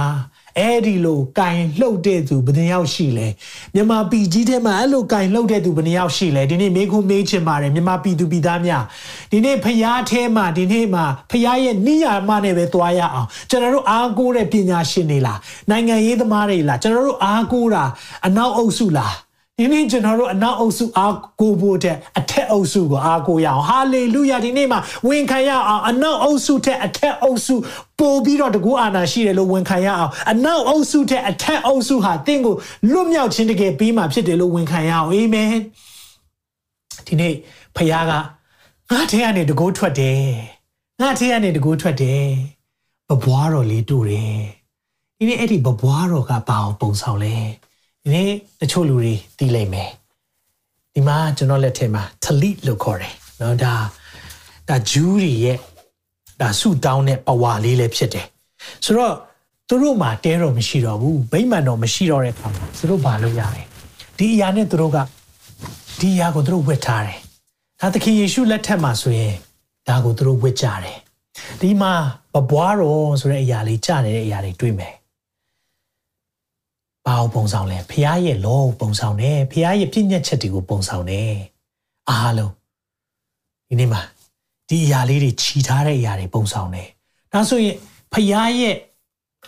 အဲ့ဒီလိုကင်လှုပ်တဲ့သူဘယ်နှယောက်ရှိလဲမြန်မာပြည်ကြီးထဲမှာအဲ့လိုကင်လှုပ်တဲ့သူဘယ်နှယောက်ရှိလဲဒီနေ့မေးခွန်းမေးချင်ပါတယ်မြန်မာပြည်သူပြည်သားများဒီနေ့ဖျားထဲမှာဒီနေ့မှာဖျားရဲ့နိယာမနဲ့ပဲသွားရအောင်ကျွန်တော်တို့အားကိုးတဲ့ပညာရှင်တွေလားနိုင်ငံရေးသမားတွေလားကျွန်တော်တို့အားကိုးတာအနောက်အုပ်စုလား ဒီနေ့ကျွန်တော်တို့အနောက်အုပ်စုအားကိုဖို့တဲ့အထက်အုပ်စုကိုအားကိုရအောင်ဟာလေလုယာဒီနေ့မှာဝန်ခံရအောင်အနောက်အုပ်စုတဲ့အထက်အုပ်စုပို့ပြီးတော့တကူအာနာရှိတယ်လို့ဝန်ခံရအောင်အနောက်အုပ်စုတဲ့အထက်အုပ်စုဟာတင့်ကိုလွတ်မြောက်ခြင်းတကယ်ပြီးမှဖြစ်တယ်လို့ဝန်ခံရအောင်အာမင်ဒီနေ့ဖခင်ကငါထဲကနေတကူထွက်တယ်ငါထဲကနေတကူထွက်တယ်ဘဘွားတော်လေးတို့တယ်ဒီနေ့အဲ့ဒီဘဘွားတော်ကဘာအောင်ပုံဆောင်လဲ ဒီနေ့တချို့လူတွေသိလိမ့်မယ်ဒီမှာကျွန်တော်လက်ထက်မှာ talit လို့ခေါ်တယ်နော်ဒါဒါဂျူးတွေရဲ့ဒါဆူတောင်းတဲ့ပဝါလေးလည်းဖြစ်တယ်ဆိုတော့သူတို့မှာတဲတော့မရှိတော့ဘူးဗိမ္မာန်တော့မရှိတော့တဲ့အခါမှာသူတို့ဘာလုပ်ရလဲဒီအရာနဲ့သူတို့ကဒီအရာကိုသူတို့ဝတ်ထားတယ်ဒါသခင်ယေရှုလက်ထက်မှာဆိုရင်ဒါကိုသူတို့ဝတ်ကြတယ်ဒီမှာဘဘွားတော်ဆိုတဲ့အရာလေးကြားနေတဲ့အရာတွေတွေ့မယ် ဘာကိုပုံဆောင်လဲဖះရဲ့လောကိုပုံဆောင်တယ်ဖះရဲ့ပြည့်ညက်ချက်တွေကိုပုံဆောင်တယ်အားလုံးဒီနေ့မှာဒီအရာလေးတွေခြီထားတဲ့အရာတွေပုံဆောင်တယ်ဒါဆိုရင်ဖះရဲ့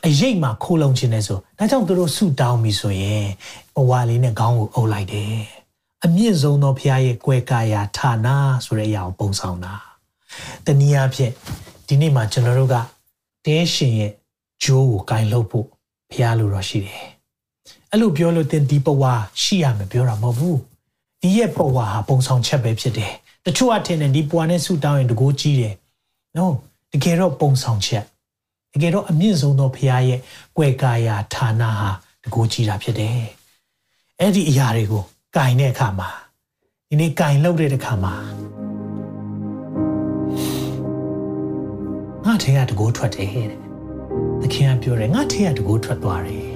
အရေးမှာခိုးလုံခြင်းနဲ့ဆိုဒါကြောင့်သူတို့ဆူတောင်းပြီဆိုရင်ဘဝလေးနဲ့ခေါင်းကိုအုပ်လိုက်တယ်အမြင့်ဆုံးသောဖះရဲ့ကွယ်ကာယာဌာနဆိုတဲ့အရာကိုပုံဆောင်တာတနည်းအားဖြင့်ဒီနေ့မှာကျွန်တော်တို့ကတဲရှင်ရဲ့ဂျိုးကိုဂိုင်လုပ်ဖို့ဖះလိုတော့ရှိတယ် အဲ့လိုပြောလို့တင်ဒီပဝါရှိရမယ်ပြောတာမဟုတ်ဘူးဒီရဲ့ပဝါဟာပုံဆောင်ချက်ပဲဖြစ်တယ်တချို့အထင်နဲ့ဒီပွားနဲ့ဆူတောင်းရင်တကိုးကြီးတယ် no တကယ်တော့ပုံဆောင်ချက်တကယ်တော့အမြင့်ဆုံးသောဖခင်ရဲ့ကွယ်ကာယာဌာနဟာတကိုးကြီးတာဖြစ်တယ်အဲ့ဒီအရာတွေကိုကင်တဲ့အခါမှာဒီနေ့ကင်လောက်တဲ့အခါမှာငါထဲကတကိုးထွက်တယ်တဲ့သခင်ကပြောတယ်ငါထဲကတကိုးထွက်သွားတယ်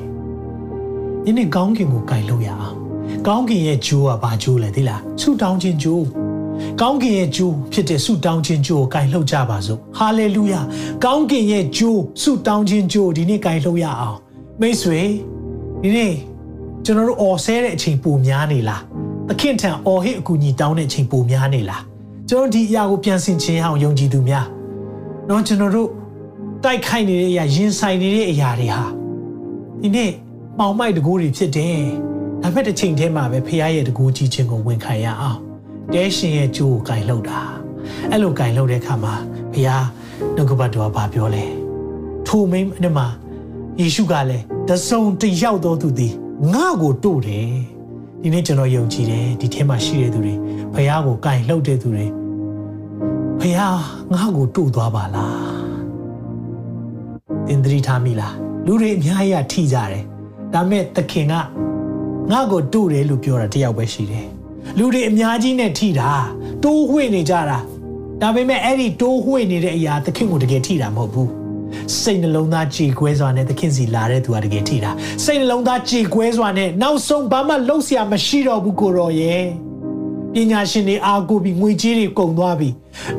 ဒီနေ့ကောင်းကင်ကိုကင်လို့ရအောင်ကောင်းကင်ရဲ့ဂျိုးကဘာဂျိုးလဲသိလားဆူတောင်းခြင်းဂျိုးကောင်းကင်ရဲ့ဂျိုးဖြစ်တဲ့ဆူတောင်းခြင်းဂျိုးကိုကင်လှုပ်ကြပါစို့ဟာလေလုယာကောင်းကင်ရဲ့ဂျိုးဆူတောင်းခြင်းဂျိုးဒီနေ့ကင်လှုပ်ရအောင်မိတ်ဆွေဒီနေ့ကျွန်တော်တို့အော်ဆဲတဲ့အချိန်ပိုများနေလားသခင်ထံအော်ဟစ်အကူအညီတောင်းတဲ့အချိန်ပိုများနေလားကျွန်တော်ဒီအရာကိုပြန်ဆင်ခြင်းအောင်ယုံကြည်သူများเนาะကျွန်တော်တို့ တိုက်ခိုက်နေတဲ့အရာရင်ဆိုင်နေတဲ့အရာတွေဟာဒီနေ့ မှောင်မိုက်တကူတွေဖြစ်တယ်။ဒါပေမဲ့တစ်ချိန်တည်းမှာပဲဖခင်ရဲ့တကူကြီးခြင်းကိုဝန်ခံရအောင်။တဲရှင်ရဲ့ကြိုးကိုကင်လှုပ်တာ။အဲ့လိုကင်လှုပ်တဲ့အခါမှာဖခင်နှုတ်ကပတ်တော်ကပြောလဲ။ထိုမိန်းနဲ့မှာယေရှုကလည်းတစုံတယောက်သောသူသည်ငါ့ကိုတို့တယ်။ဒီနေ့ကျွန်တော်ယုံကြည်တယ်ဒီထဲမှာရှိတဲ့သူတွေဖခင်ကိုကင်လှုပ်တဲ့သူတွေဖခင်ငါ့ကိုတို့သွားပါလား။သင်သတိထားမိလား။လူတွေအများကြီးကထိကြတယ် ဒါမဲ့သခင်ကငါ့ကိုတို့တယ်လို့ပြောတာတယောက်ပဲရှိတယ်လူတွေအများကြီးနဲ့ထိတာတိုးဝှေ့နေကြတာဒါပေမဲ့အဲ့ဒီတိုးဝှေ့နေတဲ့အရာသခင်ကိုတကယ်ထိတာမဟုတ်ဘူးစိတ်နှလုံးသားကြေကွဲစွာနဲ့သခင်စီလာတဲ့သူကတကယ်ထိတာစိတ်နှလုံးသားကြေကွဲစွာနဲ့နောက်ဆုံးဘာမှလှုပ်ရှားမရှိတော့ဘူးကိုရောရဲ့ပညာရှင်တွေအာကိုပြီးငွေကြေးတွေကုန်သွားပြီ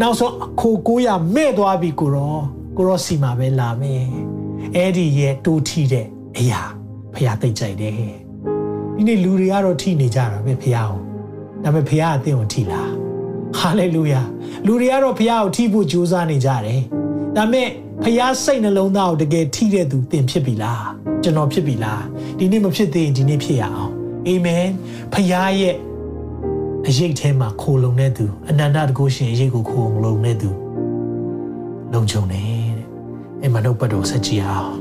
နောက်ဆုံးခိုကိုရမဲ့သွားပြီကိုရောကိုရောစီမှာပဲလာမယ်အဲ့ဒီရဲ့တိုးထီတဲ့အရာ ဖះသိကြိုက်တယ်ဒီနေ့လူတွေကတော့ထိနေကြတာပဲဖះအောင်ဒါပေမဲ့ဖះအသင်ကိုထိလားဟာလေလုယာလူတွေကတော့ဖះကိုထိဖို့ကြိုးစားနေကြတယ်ဒါပေမဲ့ဖះစိတ်နှလုံးသားကိုတကယ်ထိတဲ့သူသင်ဖြစ်ပြီလားကျွန်တော်ဖြစ်ပြီလားဒီနေ့မဖြစ်သေးရင်ဒီနေ့ဖြစ်ရအောင်အာမင်ဖះရဲ့အရေးထဲမှာခိုလုံတဲ့သူအနန္တတကုရှင်အရေးကိုခိုလုံတဲ့သူလုံခြုံတယ်အဲ့မှာနှုတ်ပတ်တော်ဆက်ကြည့်အောင်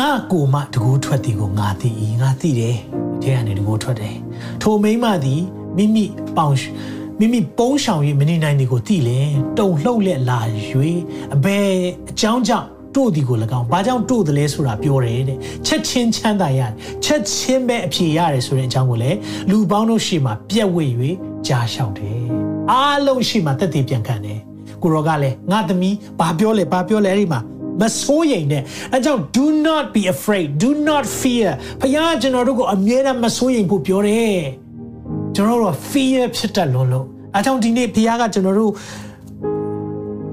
ငါကိုမတကူထွက်သည်ကိုငါသိ၏ငါသိတယ်ဒီထဲကနေတကူထွက်တယ်ထိုမိမသည်မိမိပေါင်မိမိပုံးဆောင်၍မနေနိုင်သည်ကိုသိလင်တုံလှုပ်လက်လာ၍အဘယ်အကြောင်းကြောင့်တို့ဒီကို၎င်းဘာကြောင့်တို့တယ်လဲဆိုတာပြောတယ်တဲ့ချက်ချင်းချမ်းသာရတယ်ချက်ချင်းပဲအဖြေရတယ်ဆိုတဲ့အကြောင်းကိုလည်းလူပေါင်းတို့ရှေ့မှာပြက်ဝဲ၍ကြားလျှောက်တယ်အားလုံးရှေ့မှာတက်တည်ပြန်ခံတယ်ကိုရောကလည်းငါသမီးဘာပြောလဲဘာပြောလဲအဲ့ဒီမှာ မစိုးရိမ်နဲ့အဲကြောင့် do not be afraid do not fear ဖခင်ကျွန်တော်တို့ကိုအမြဲတမ်းမစိုးရိမ်ဖို့ပြောတယ်ကျွန်တော်တို့ fear ဖြစ်တတ်လွန်းလို့အဲကြောင့်ဒီနေ့ဖခင်ကကျွန်တော်တို့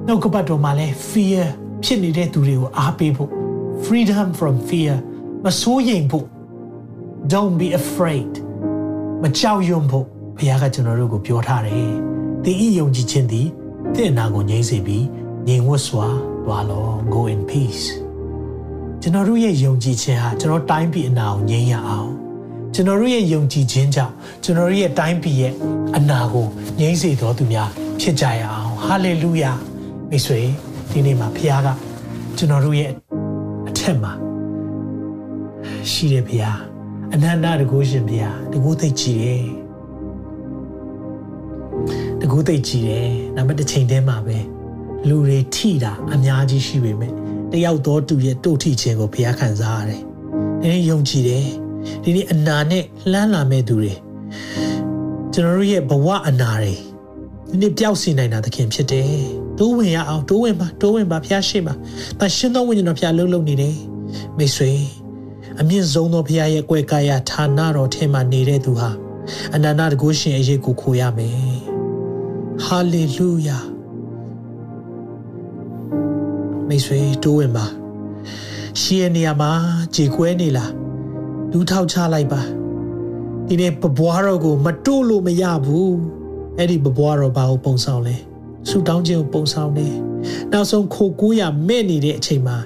နှုတ်ကပတ်တော်မှာလဲ fear ဖြစ်နေတဲ့သူတွေကိုအားပေးဖို့ freedom from fear မစိုးရိမ်ဖို့ don't be afraid မကြောက်ရွံ့ဖို့ဘုရားကကျွန်တော်တို့ကိုပြောထားတယ်။သင်ဤယုံကြည်ခြင်းသည်တင့်အနာကိုငြိမ့်စေပြီးငြိမ်ဝတ်စွာ သွားလော go in peace ကျွန်တော်တို့ရဲ့ယုံကြည်ခြင်းဟာကျွန်တော်တိုင်းပြည်အနာကိုငြိမ်းရအောင်ကျွန်တော်တို့ရဲ့ယုံကြည်ခြင်းကြောင့်ကျွန်တော်တို့ရဲ့တိုင်းပြည်ရဲ့အနာကိုငြိမ်းစေတော်သူများဖြစ်ကြရအောင်ဟာလေလုယာမိတ်ဆွေဒီနေ့မှာဖခင်ကကျွန်တော်တို့ရဲ့အထက်မှာရှိတဲ့ဖခင်အနန္တတကုရှင်ဖခင်တကုသိတ်ကြည်တယ်တကူသိတ်ကြည့်တယ်ဒါပေမဲ့တစ်ချိန်တည်းမှာပဲ လူတွေထိတာအများကြီးရှိပေမဲ့တယောက်တော့သူရဲ့တို့ထိခြင်းကိုဘုရားခံစားရတယ်။ဒီနေ့ယုံကြည်တယ်။ဒီနေ့အနာနဲ့လှမ်းလာမဲ့သူတွေကျွန်တော်တို့ရဲ့ဘဝအနာတွေဒီနေ့ပျောက်စီနိုင်တာသခင်ဖြစ်တယ်။တိုးဝင်ရအောင်တိုးဝင်ပါတိုးဝင်ပါဘုရားရှိပါ။ဒါရှင်သောဝိညာဉ်တော်ဘုရားလှုပ်လှုပ်နေတယ်။မိတ်ဆွေအမြင့်ဆုံးသောဘုရားရဲ့ကွယ်ကာယဌာနတော်ထဲမှာနေတဲ့သူဟာအနန္တတကုရှင်အရေးကိုခိုးရမယ်။ဟာလေလုယာ မိတ်ဆွေတိုးဝင်ပါရှီရဲ့နေရာမှာကြေကွဲနေလားဒူးထောက်ချလိုက်ပါဒီနေ့ပပွားတော်ကိုမတို့လို့မရဘူးအဲ့ဒီပပွားတော်ဘာကိုပုံဆောင်လဲဆူတောင်းခြင်းကိုပုံဆောင်တယ်နောက်ဆုံးခိုကိုးရမဲ့နေတဲ့အချိန်မှာ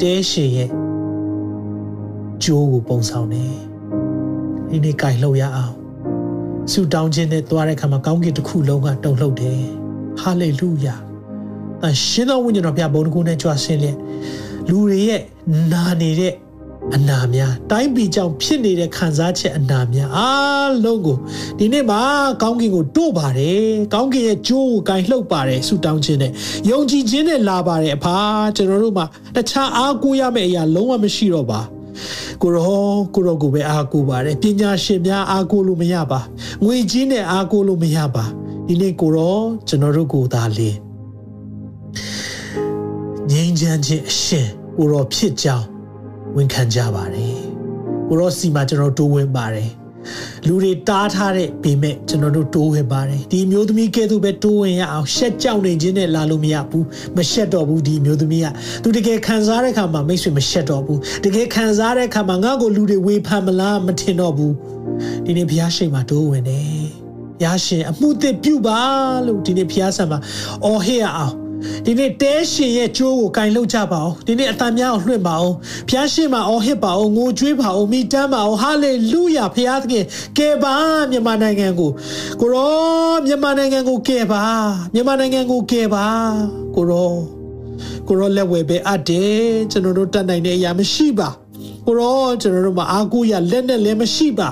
တဲရှင်ရဲ့ကြိုးကိုပုံဆောင်တယ်ဒီနေ့ကြိုင်လှုပ်ရအောင်ဆူတောင်းခြင်းနဲ့သွားတဲ့အခါမှာကောင်းကင်တစ်ခုလုံးကတုန်လှုပ်တယ်ဟာလေလုယာ အရှင်တော်ဝိညာဉ်တော်ဘုရားဘုန်းတော်ကိုနဲ့ကြွဆင်းလျက်လူတွေရဲ့နာနေတဲ့အနာများတိုင်းပြည်ကြောင့်ဖြစ်နေတဲ့ခံစားချက်အနာများအားလုံးကိုဒီနေ့မှာကောင်းကင်ကိုတို့ပါတယ်ကောင်းကင်ရဲ့ကြိုးကိုကင်လှုပ်ပါတယ်ဆူတောင်းခြင်းနဲ့ယုံကြည်ခြင်းနဲ့လာပါတယ်အဖာကျွန်တော်တို့မှာတခြားအားကိုးရမယ့်အရာလုံးဝမရှိတော့ပါကိုရောကိုရောကိုပဲအားကိုးပါတယ်ပညာရှင်များအားကိုးလို့မရပါငွေကြီးနဲ့အားကိုးလို့မရပါဒီနေ့ကိုရောကျွန်တော်တို့ကိုသာလေငြိမ်း ချမ်းခြင်းအရှင်ကိုရောဖြစ်ကြောင်းဝန်ခံကြပါတယ်ကိုရောစီမှာကျွန်တော်တိုးဝင်ပါတယ်လူတွေတားထားတဲ့ပေမဲ့ကျွန်တော်တို့တိုးဝင်ပါတယ်ဒီမျိုးသမီးကဲသူပဲတိုးဝင်ရအောင်ရှက်ကြောက်နေခြင်းနဲ့လာလို့မရဘူးမရှက်တော့ဘူးဒီမျိုးသမီးကသူတကယ်ခံစားတဲ့အခါမှာမိတ်ဆွေမရှက်တော့ဘူးတကယ်ခံစားတဲ့အခါမှာငါ့ကိုလူတွေဝေဖန်မလားမထင်တော့ဘူးဒီနေ့ဘုရားရှိခိုးတိုးဝင်တယ်ဘုရားရှင်အမှုသစ်ပြုပါလို့ဒီနေ့ဘုရားဆံမှာအော်ဟစ်ရအောင် ဒီနေ့တဲရှင်ရဲ့ကြိုးကိုကင်လှုပ်ကြပါအောင်ဒီနေ့အတန်များအောင်လွှင့်ပါအောင်ဖျားရှင်မှာအော်ဟစ်ပါအောင်ငိုကြွေးပါအောင်မိတမ်းပါအောင်ဟာလေလုယာဖျားသခင်ကယ်ပါမြန်မာနိုင်ငံကိုကိုရောမြန်မာနိုင်ငံကိုကယ်ပါမြန်မာနိုင်ငံကိုကယ်ပါကိုရောကိုရောလက်ဝဲပဲအပ်တယ်ကျွန်တော်တို့တတ်နိုင်တဲ့အရာမရှိပါကိုရောကျွန်တော်တို့မှာအာကိုရလက်နဲ့လည်းမရှိပါ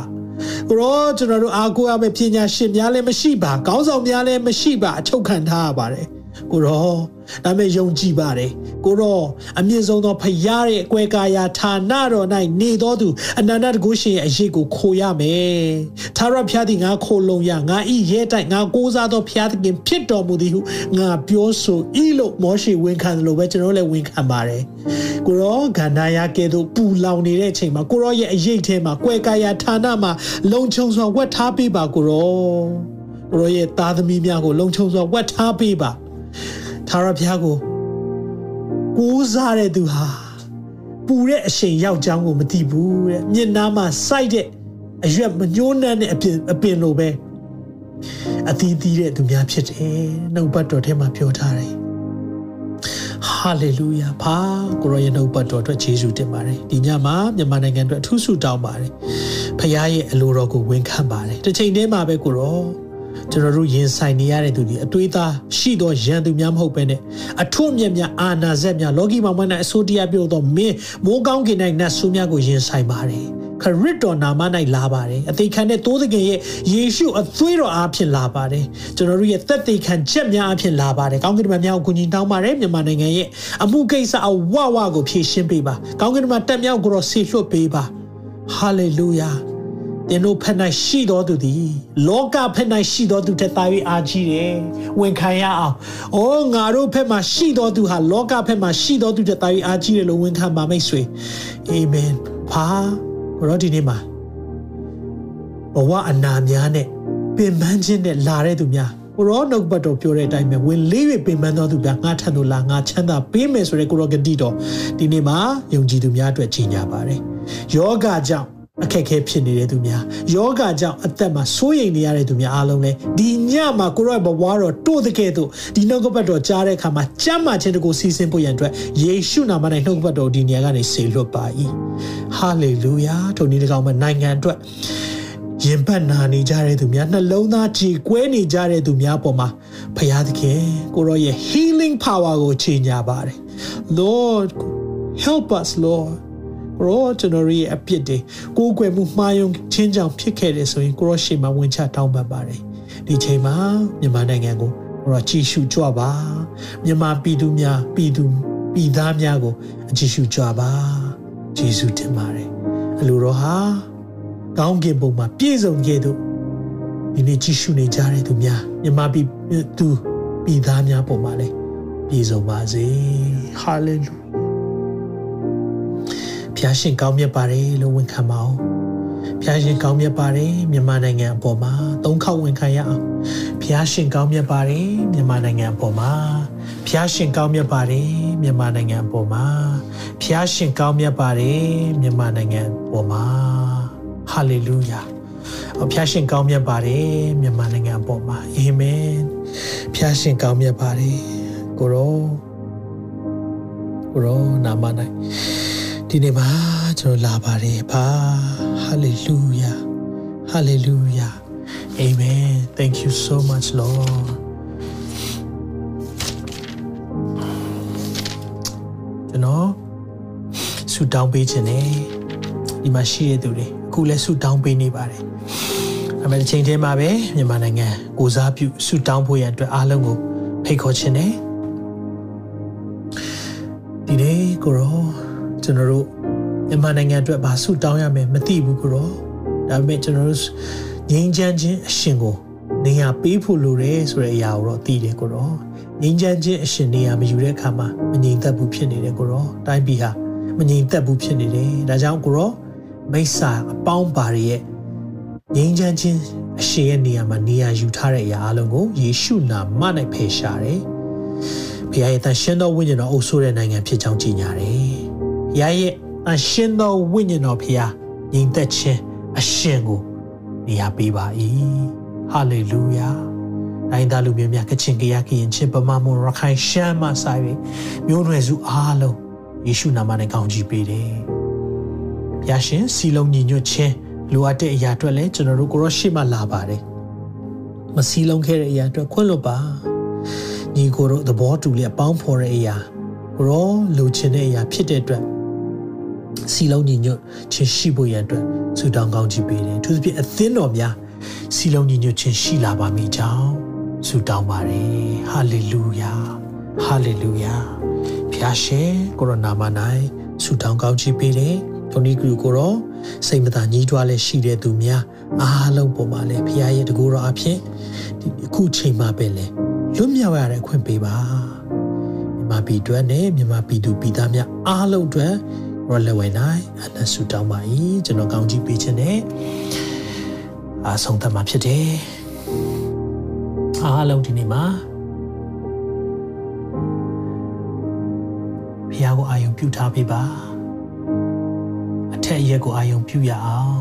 ကိုရောကျွန်တော်တို့အာကိုရပဲပညာရှင်များလည်းမရှိပါခေါင်းဆောင်များလည်းမရှိပါအချုပ်ခံထားရပါတယ် ကိုရောဒါမဲ့ယုံကြည်ပါတယ်ကိုရောအမြင့်ဆုံးသောဖရားရဲ့အကွယ်ကာယာဌာနတော်၌နေတော်သူအနန္တတကုရှင်ရဲ့အရေးကိုခိုရမယ်သာရဖျားသည်ငါခိုလုံရငါဤရဲတိုက်ငါကိုးစားသောဖျားသခင်ဖြစ်တော်မူသည်ဟုငါပြောဆိုဤလို့မောရှိဝန်ခံတယ်လို့ပဲကျွန်တော်လည်းဝန်ခံပါတယ်ကိုရောဂန္ဓာယာကဲ့သို့ပူလောင်နေတဲ့အချိန်မှာကိုရောရဲ့အရေးထဲမှာကွယ်ကာယာဌာနမှာလုံခြုံစွာဝတ်ထားပေးပါကိုရောကိုရောရဲ့သားသမီးများကိုလုံခြုံစွာဝတ်ထားပေးပါ သာရဘုရားကိုကိုးစားတဲ့သူဟာပူတဲ့အချိန်ရောက်ကြောင်းကိုမသိဘူးတဲ့မျက်နှာမှာစိုက်တဲ့အရွက်မညှိုးနှံ့တဲ့အပင်အပင်လိုပဲအသီးသီးတဲ့သူများဖြစ်တယ်နှုတ်ပတ်တော်ထဲမှာပြောထားတယ်ဟာလေလုယာဖာကိုရောရဲ့နှုတ်ပတ်တော်အတွက်ယေရှုတင်ပါတယ်ဒီညမှာမြန်မာနိုင်ငံအတွက်အထူးဆုတောင်းပါတယ်ဖခင်ရဲ့အလိုတော်ကိုဝန်ခံပါတယ်တစ်ချိန်တည်းမှာပဲကိုရော ကျွန်တော်တို့ရင်ဆိုင်နေရတဲ့သူတွေအတွေးသားရှိသောရန်သူများမဟုတ်ပဲနဲ့အထွတ်မြတ်များအာနာဇက်များလောကီမှာမနဲ့အဆိုတရားပြုသောမင်းမိုးကောင်းကင်၌နတ်ဆိုးများကိုရင်ဆိုင်ပါတယ်ခရစ်တော်နာမ၌လာပါတယ်အသေးခံတဲ့သိုးသခင်ရဲ့ယေရှုအသွေးတော်အားဖြင့်လာပါတယ်ကျွန်တော်တို့ရဲ့သက်သေခံချက်များအားဖြင့်လာပါတယ်ကောင်းကင်ဘုရားများကိုကူညီတောင်းပါတယ်မြန်မာနိုင်ငံရဲ့အမှုကိစ္စအဝဝကိုဖြည့်ရှင်းပေးပါကောင်းကင်ဘုရားတက်မြောက်ကိုတော့ဆေလွှတ်ပေးပါဟာလေလုယာ သင်တို့ဖက်၌ရှိတော်သူသည်လောကဖက်၌ရှိတော်သူထက်သာ၍အားကြီးတယ်ဝန်ခံရအောင်။အိုးငါတို့ဖက်မှာရှိတော်သူဟာလောကဖက်မှာရှိတော်သူထက်သာ၍အားကြီးတယ်လို့ဝန်ခံပါမိတ်ဆွေ။အာမင်။ဖာရောဒီနေ့မှာဘဝအနာများနဲ့ပင်ပန်းခြင်းနဲ့လာတဲ့သူများကိုရောနှုတ်ပတ်တော်ပြောတဲ့အတိုင်းပဲဝင်လေး၍ပင်ပန်းတော်သူများငါထံသို့လာငါချမ်းသာပေးမယ်ဆိုတဲ့ကိုရောဂတိတော်ဒီနေ့မှာယုံကြည်သူများအတွက်ကြီးညာပါတယ်။ယောဂကြောင့် အခက်အခဲဖြစ်နေတဲ့သူများယောဂကြောင့်အသက်မှာစိုးရိမ်နေရတဲ့သူများအားလုံးလဲဒီညမှာကိုရောဘဝတော်တို့တဲ့ကဲ့သို့ဒီနှုတ်ကပတ်တော်ကြားတဲ့အခါမှာကြမ်းမာခြင်းတကိုစီစဉ်ဖို့ရန်အတွက်ယေရှုနာမ၌နှုတ်ကပတ်တော်ဒီနေရာကနေဆေလွတ်ပါ၏ဟာလေလုယာထိုနည်း၎င်းမှာနိုင်ငံအတွက်ရင်ပတ်နာနေကြတဲ့သူများနှလုံးသားကြည်ကွဲနေကြတဲ့သူများပေါ်မှာဖရာသခင်ကိုရောရဲ့ healing power ကိုခြေညာပါတယ် Lord help us Lord ကိုရောကျွန်တော်ရဲ့အပြစ်တွေကိုးကွယ်မှုမှားယွင်းချင်းကြောင့်ဖြစ်ခဲ့တယ်ဆိုရင်ကိုရောရှေ့မှာဝင်ချတောင်းပန်ပါတယ်ဒီချိန်မှာမြန်မာနိုင်ငံကိုကိုရောကြည်ရှုကြွပါမြန်မာပြည်သူများပြည်သူပြည်သားများကိုအကြည်ရှုကြွပါယေရှုတင်ပါတယ်အလိုတော်ဟာကောင်းကင်ဘုံမှာပြည့်စုံခဲ့သူဒီနေ့ကြည်ရှုနေကြတဲ့သူများမြန်မာပြည်သူပြည်သားများပေါ်မှာလည်းပြည့်စုံပါစေဟာလေလု ဖျားရှင်ကောင်းမြတ်ပါတယ်လို့ဝန်ခံပါအောင်ဖျားရှင်ကောင်းမြတ်ပါတယ်မြန်မာနိုင်ငံအပေါ်မှာသုံးခေါက်ဝန်ခံရအောင်ဖျားရှင်ကောင်းမြတ်ပါတယ်မြန်မာနိုင်ငံအပေါ်မှာဖျားရှင်ကောင်းမြတ်ပါတယ်မြန်မာနိုင်ငံအပေါ်မှာဖျားရှင်ကောင်းမြတ်ပါတယ်မြန်မာနိုင်ငံအပေါ်မှာဟာလေလုယာအဖျားရှင်ကောင်းမြတ်ပါတယ်မြန်မာနိုင်ငံအပေါ်မှာအာမင်ဖျားရှင်ကောင်းမြတ်ပါတယ်ကိုရောကိုရောနာမ၌ ဒီနေ့မှာကျွန်တော်လာပါတယ်ပါဟာလေလုယာဟာလေလုယာ amen thank you so much lord ကျွန်တော်ဆူတောင်းပေးခြင်းနဲ့ဒီမှာရှိတဲ့သူတွေအခုလည်းဆူတောင်းပေးနေပါတယ်။အမေတစ်ချိန်တည်းမှာပဲမြန်မာနိုင်ငံကိုစားပြုဆူတောင်းဖို့ရန်အတွက်အားလုံးကိုဖိတ်ခေါ်ခြင်းနဲ့ဒီနေ့ကိုရော ကျွန်တော်တို့မြန်မာနိုင်ငံအတွက်ဘာဆုတောင်းရမယ်မသိဘူးကိုရောဒါပေမဲ့ကျွန်တော်တို့ငြိမ်းချမ်းခြင်းအရှင်ကိုနေရာပေးဖို့လိုတယ်ဆိုတဲ့အရာကိုတော့သိတယ်ကိုရောငြိမ်းချမ်းခြင်းအရှင်နေရာမယူတဲ့အခါမှာမငြိမ်သက်ဘူးဖြစ်နေတယ်ကိုရောတိုင်းပြည်ဟာမငြိမ်သက်ဘူးဖြစ်နေတယ်ဒါကြောင့်ကိုရောမိစ္ဆာအပေါင်းပါရဲ့ငြိမ်းချမ်းခြင်းအရှင်ရဲ့နေရာမှာနေရာယူထားတဲ့အရာအလုံးကိုယေရှုနာမ၌ဖယ်ရှားတယ်ဘုရားရဲ့တန်ရှင်းသောဝိညာဉ်တော်အုပ်ဆိုးတဲ့နိုင်ငံဖြစ်ကြောင်းကြီးညာတယ် ဘုရားရဲ့အရှင်သောဝိညာဉ်တော်ဖျားညီသက်ခြင်းအရှင်ကိုနေရာပေးပါ၏ဟာလေလုယာတိုင်းသားလူမျိုးများကချင်ကရကရင်ချင်းပမမွန်ရခိုင်ရှမ်းမဆိုင်ပြီးမျိုးနွယ်စုအားလုံးယေရှုနာမနဲ့ကောင်းချီးပေးတယ်။ဘုရားရှင်စီလုံးညီညွတ်ခြင်းလိုအပ်တဲ့အရာအတွက်လည်းကျွန်တော်တို့ကိုရောရှိမှလာပါတယ်။မစီလုံးခဲ့တဲ့အရာအတွက်ခွင့်လွတ်ပါ။ညီကိုတို့သဘောတူလျက်ပေါင်းဖော်တဲ့အရာကိုရောလိုချင်တဲ့အရာဖြစ်တဲ့အတွက် စီလုံးညီညွတ်ခြင်းရှိဖို့ရန်အတွက်ဆုတောင်းကောင်းချီးပေးတယ်။သူသဖြင့်အသင်းတော်များစီလုံးညီညွတ်ခြင်းရှိလာပါမိကြောင်းဆုတောင်းပါတယ်ဟာလေလုယာဟာလေလုယာဖျားရှင်ကိုရိုနာမ၌ဆုတောင်းကောင်းချီးပေးတယ်ဒုန်ဒီဂရုကိုရောစိတ်မသာညှိတွားလဲရှိတဲ့သူများအားလုံးပေါ်မှာလဲဖျားရဲ့တကူတော်အဖြစ်ဒီအခုချိန်မှာပဲလဲလွတ်မြောက်ရတဲ့အခွင့်ပေးပါမြန်မာပြည်အတွက်နဲ့မြန်မာပြည်သူပြည်သားများအားလုံးအတွက် ရောလက်ဝဲနိုင်အနဆုတောင်းပါ၏ကျွန်တော်ကောင်းချီးပေးခြင်းနဲ့အားဆုံးသတ်မှာဖြစ်တယ်အားလုံးဒီနေ့မှာဖះကိုအာယုံပြုထားပေးပါအထက်ရက်ကိုအာယုံပြုရအောင်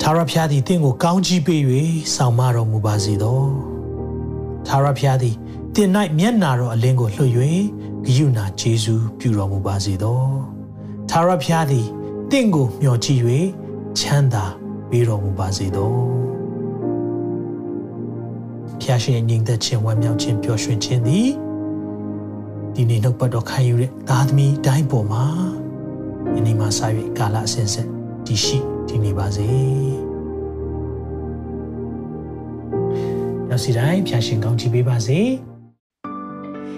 သာရဖျားသည်တင့်ကိုကောင်းကြီးပေး၍ဆောင်မတော်မူပါစေသောသာရဖျားသည်တင်၌မျက်နာတော်အလင်းကိုလွှတ်၍ ဂယုဏကျေးဇူးပြုတော်မူပါစေသောသာရဖျားသည်တင့်ကိုမျှော်ကြည့်၍ချမ်းသာပေးတော်မူပါစေသောဖျားရှင်ညီသက်ခြင်းဝမ်းမြောက်ခြင်းပျော်ရွှင်ခြင်းသည်ဒီနေ့နှုတ်ပတ်တော်ခံယူတဲ့သားသမီးတိုင်းပေါ်မှာဒီနေ့မှာစာ၍ကာလအစဉ်ဆက်တည်ရှိတည်နေပါစေနောက်စီတိုင်းဖျားရှင်ကောင်းချီးပေးပါစေ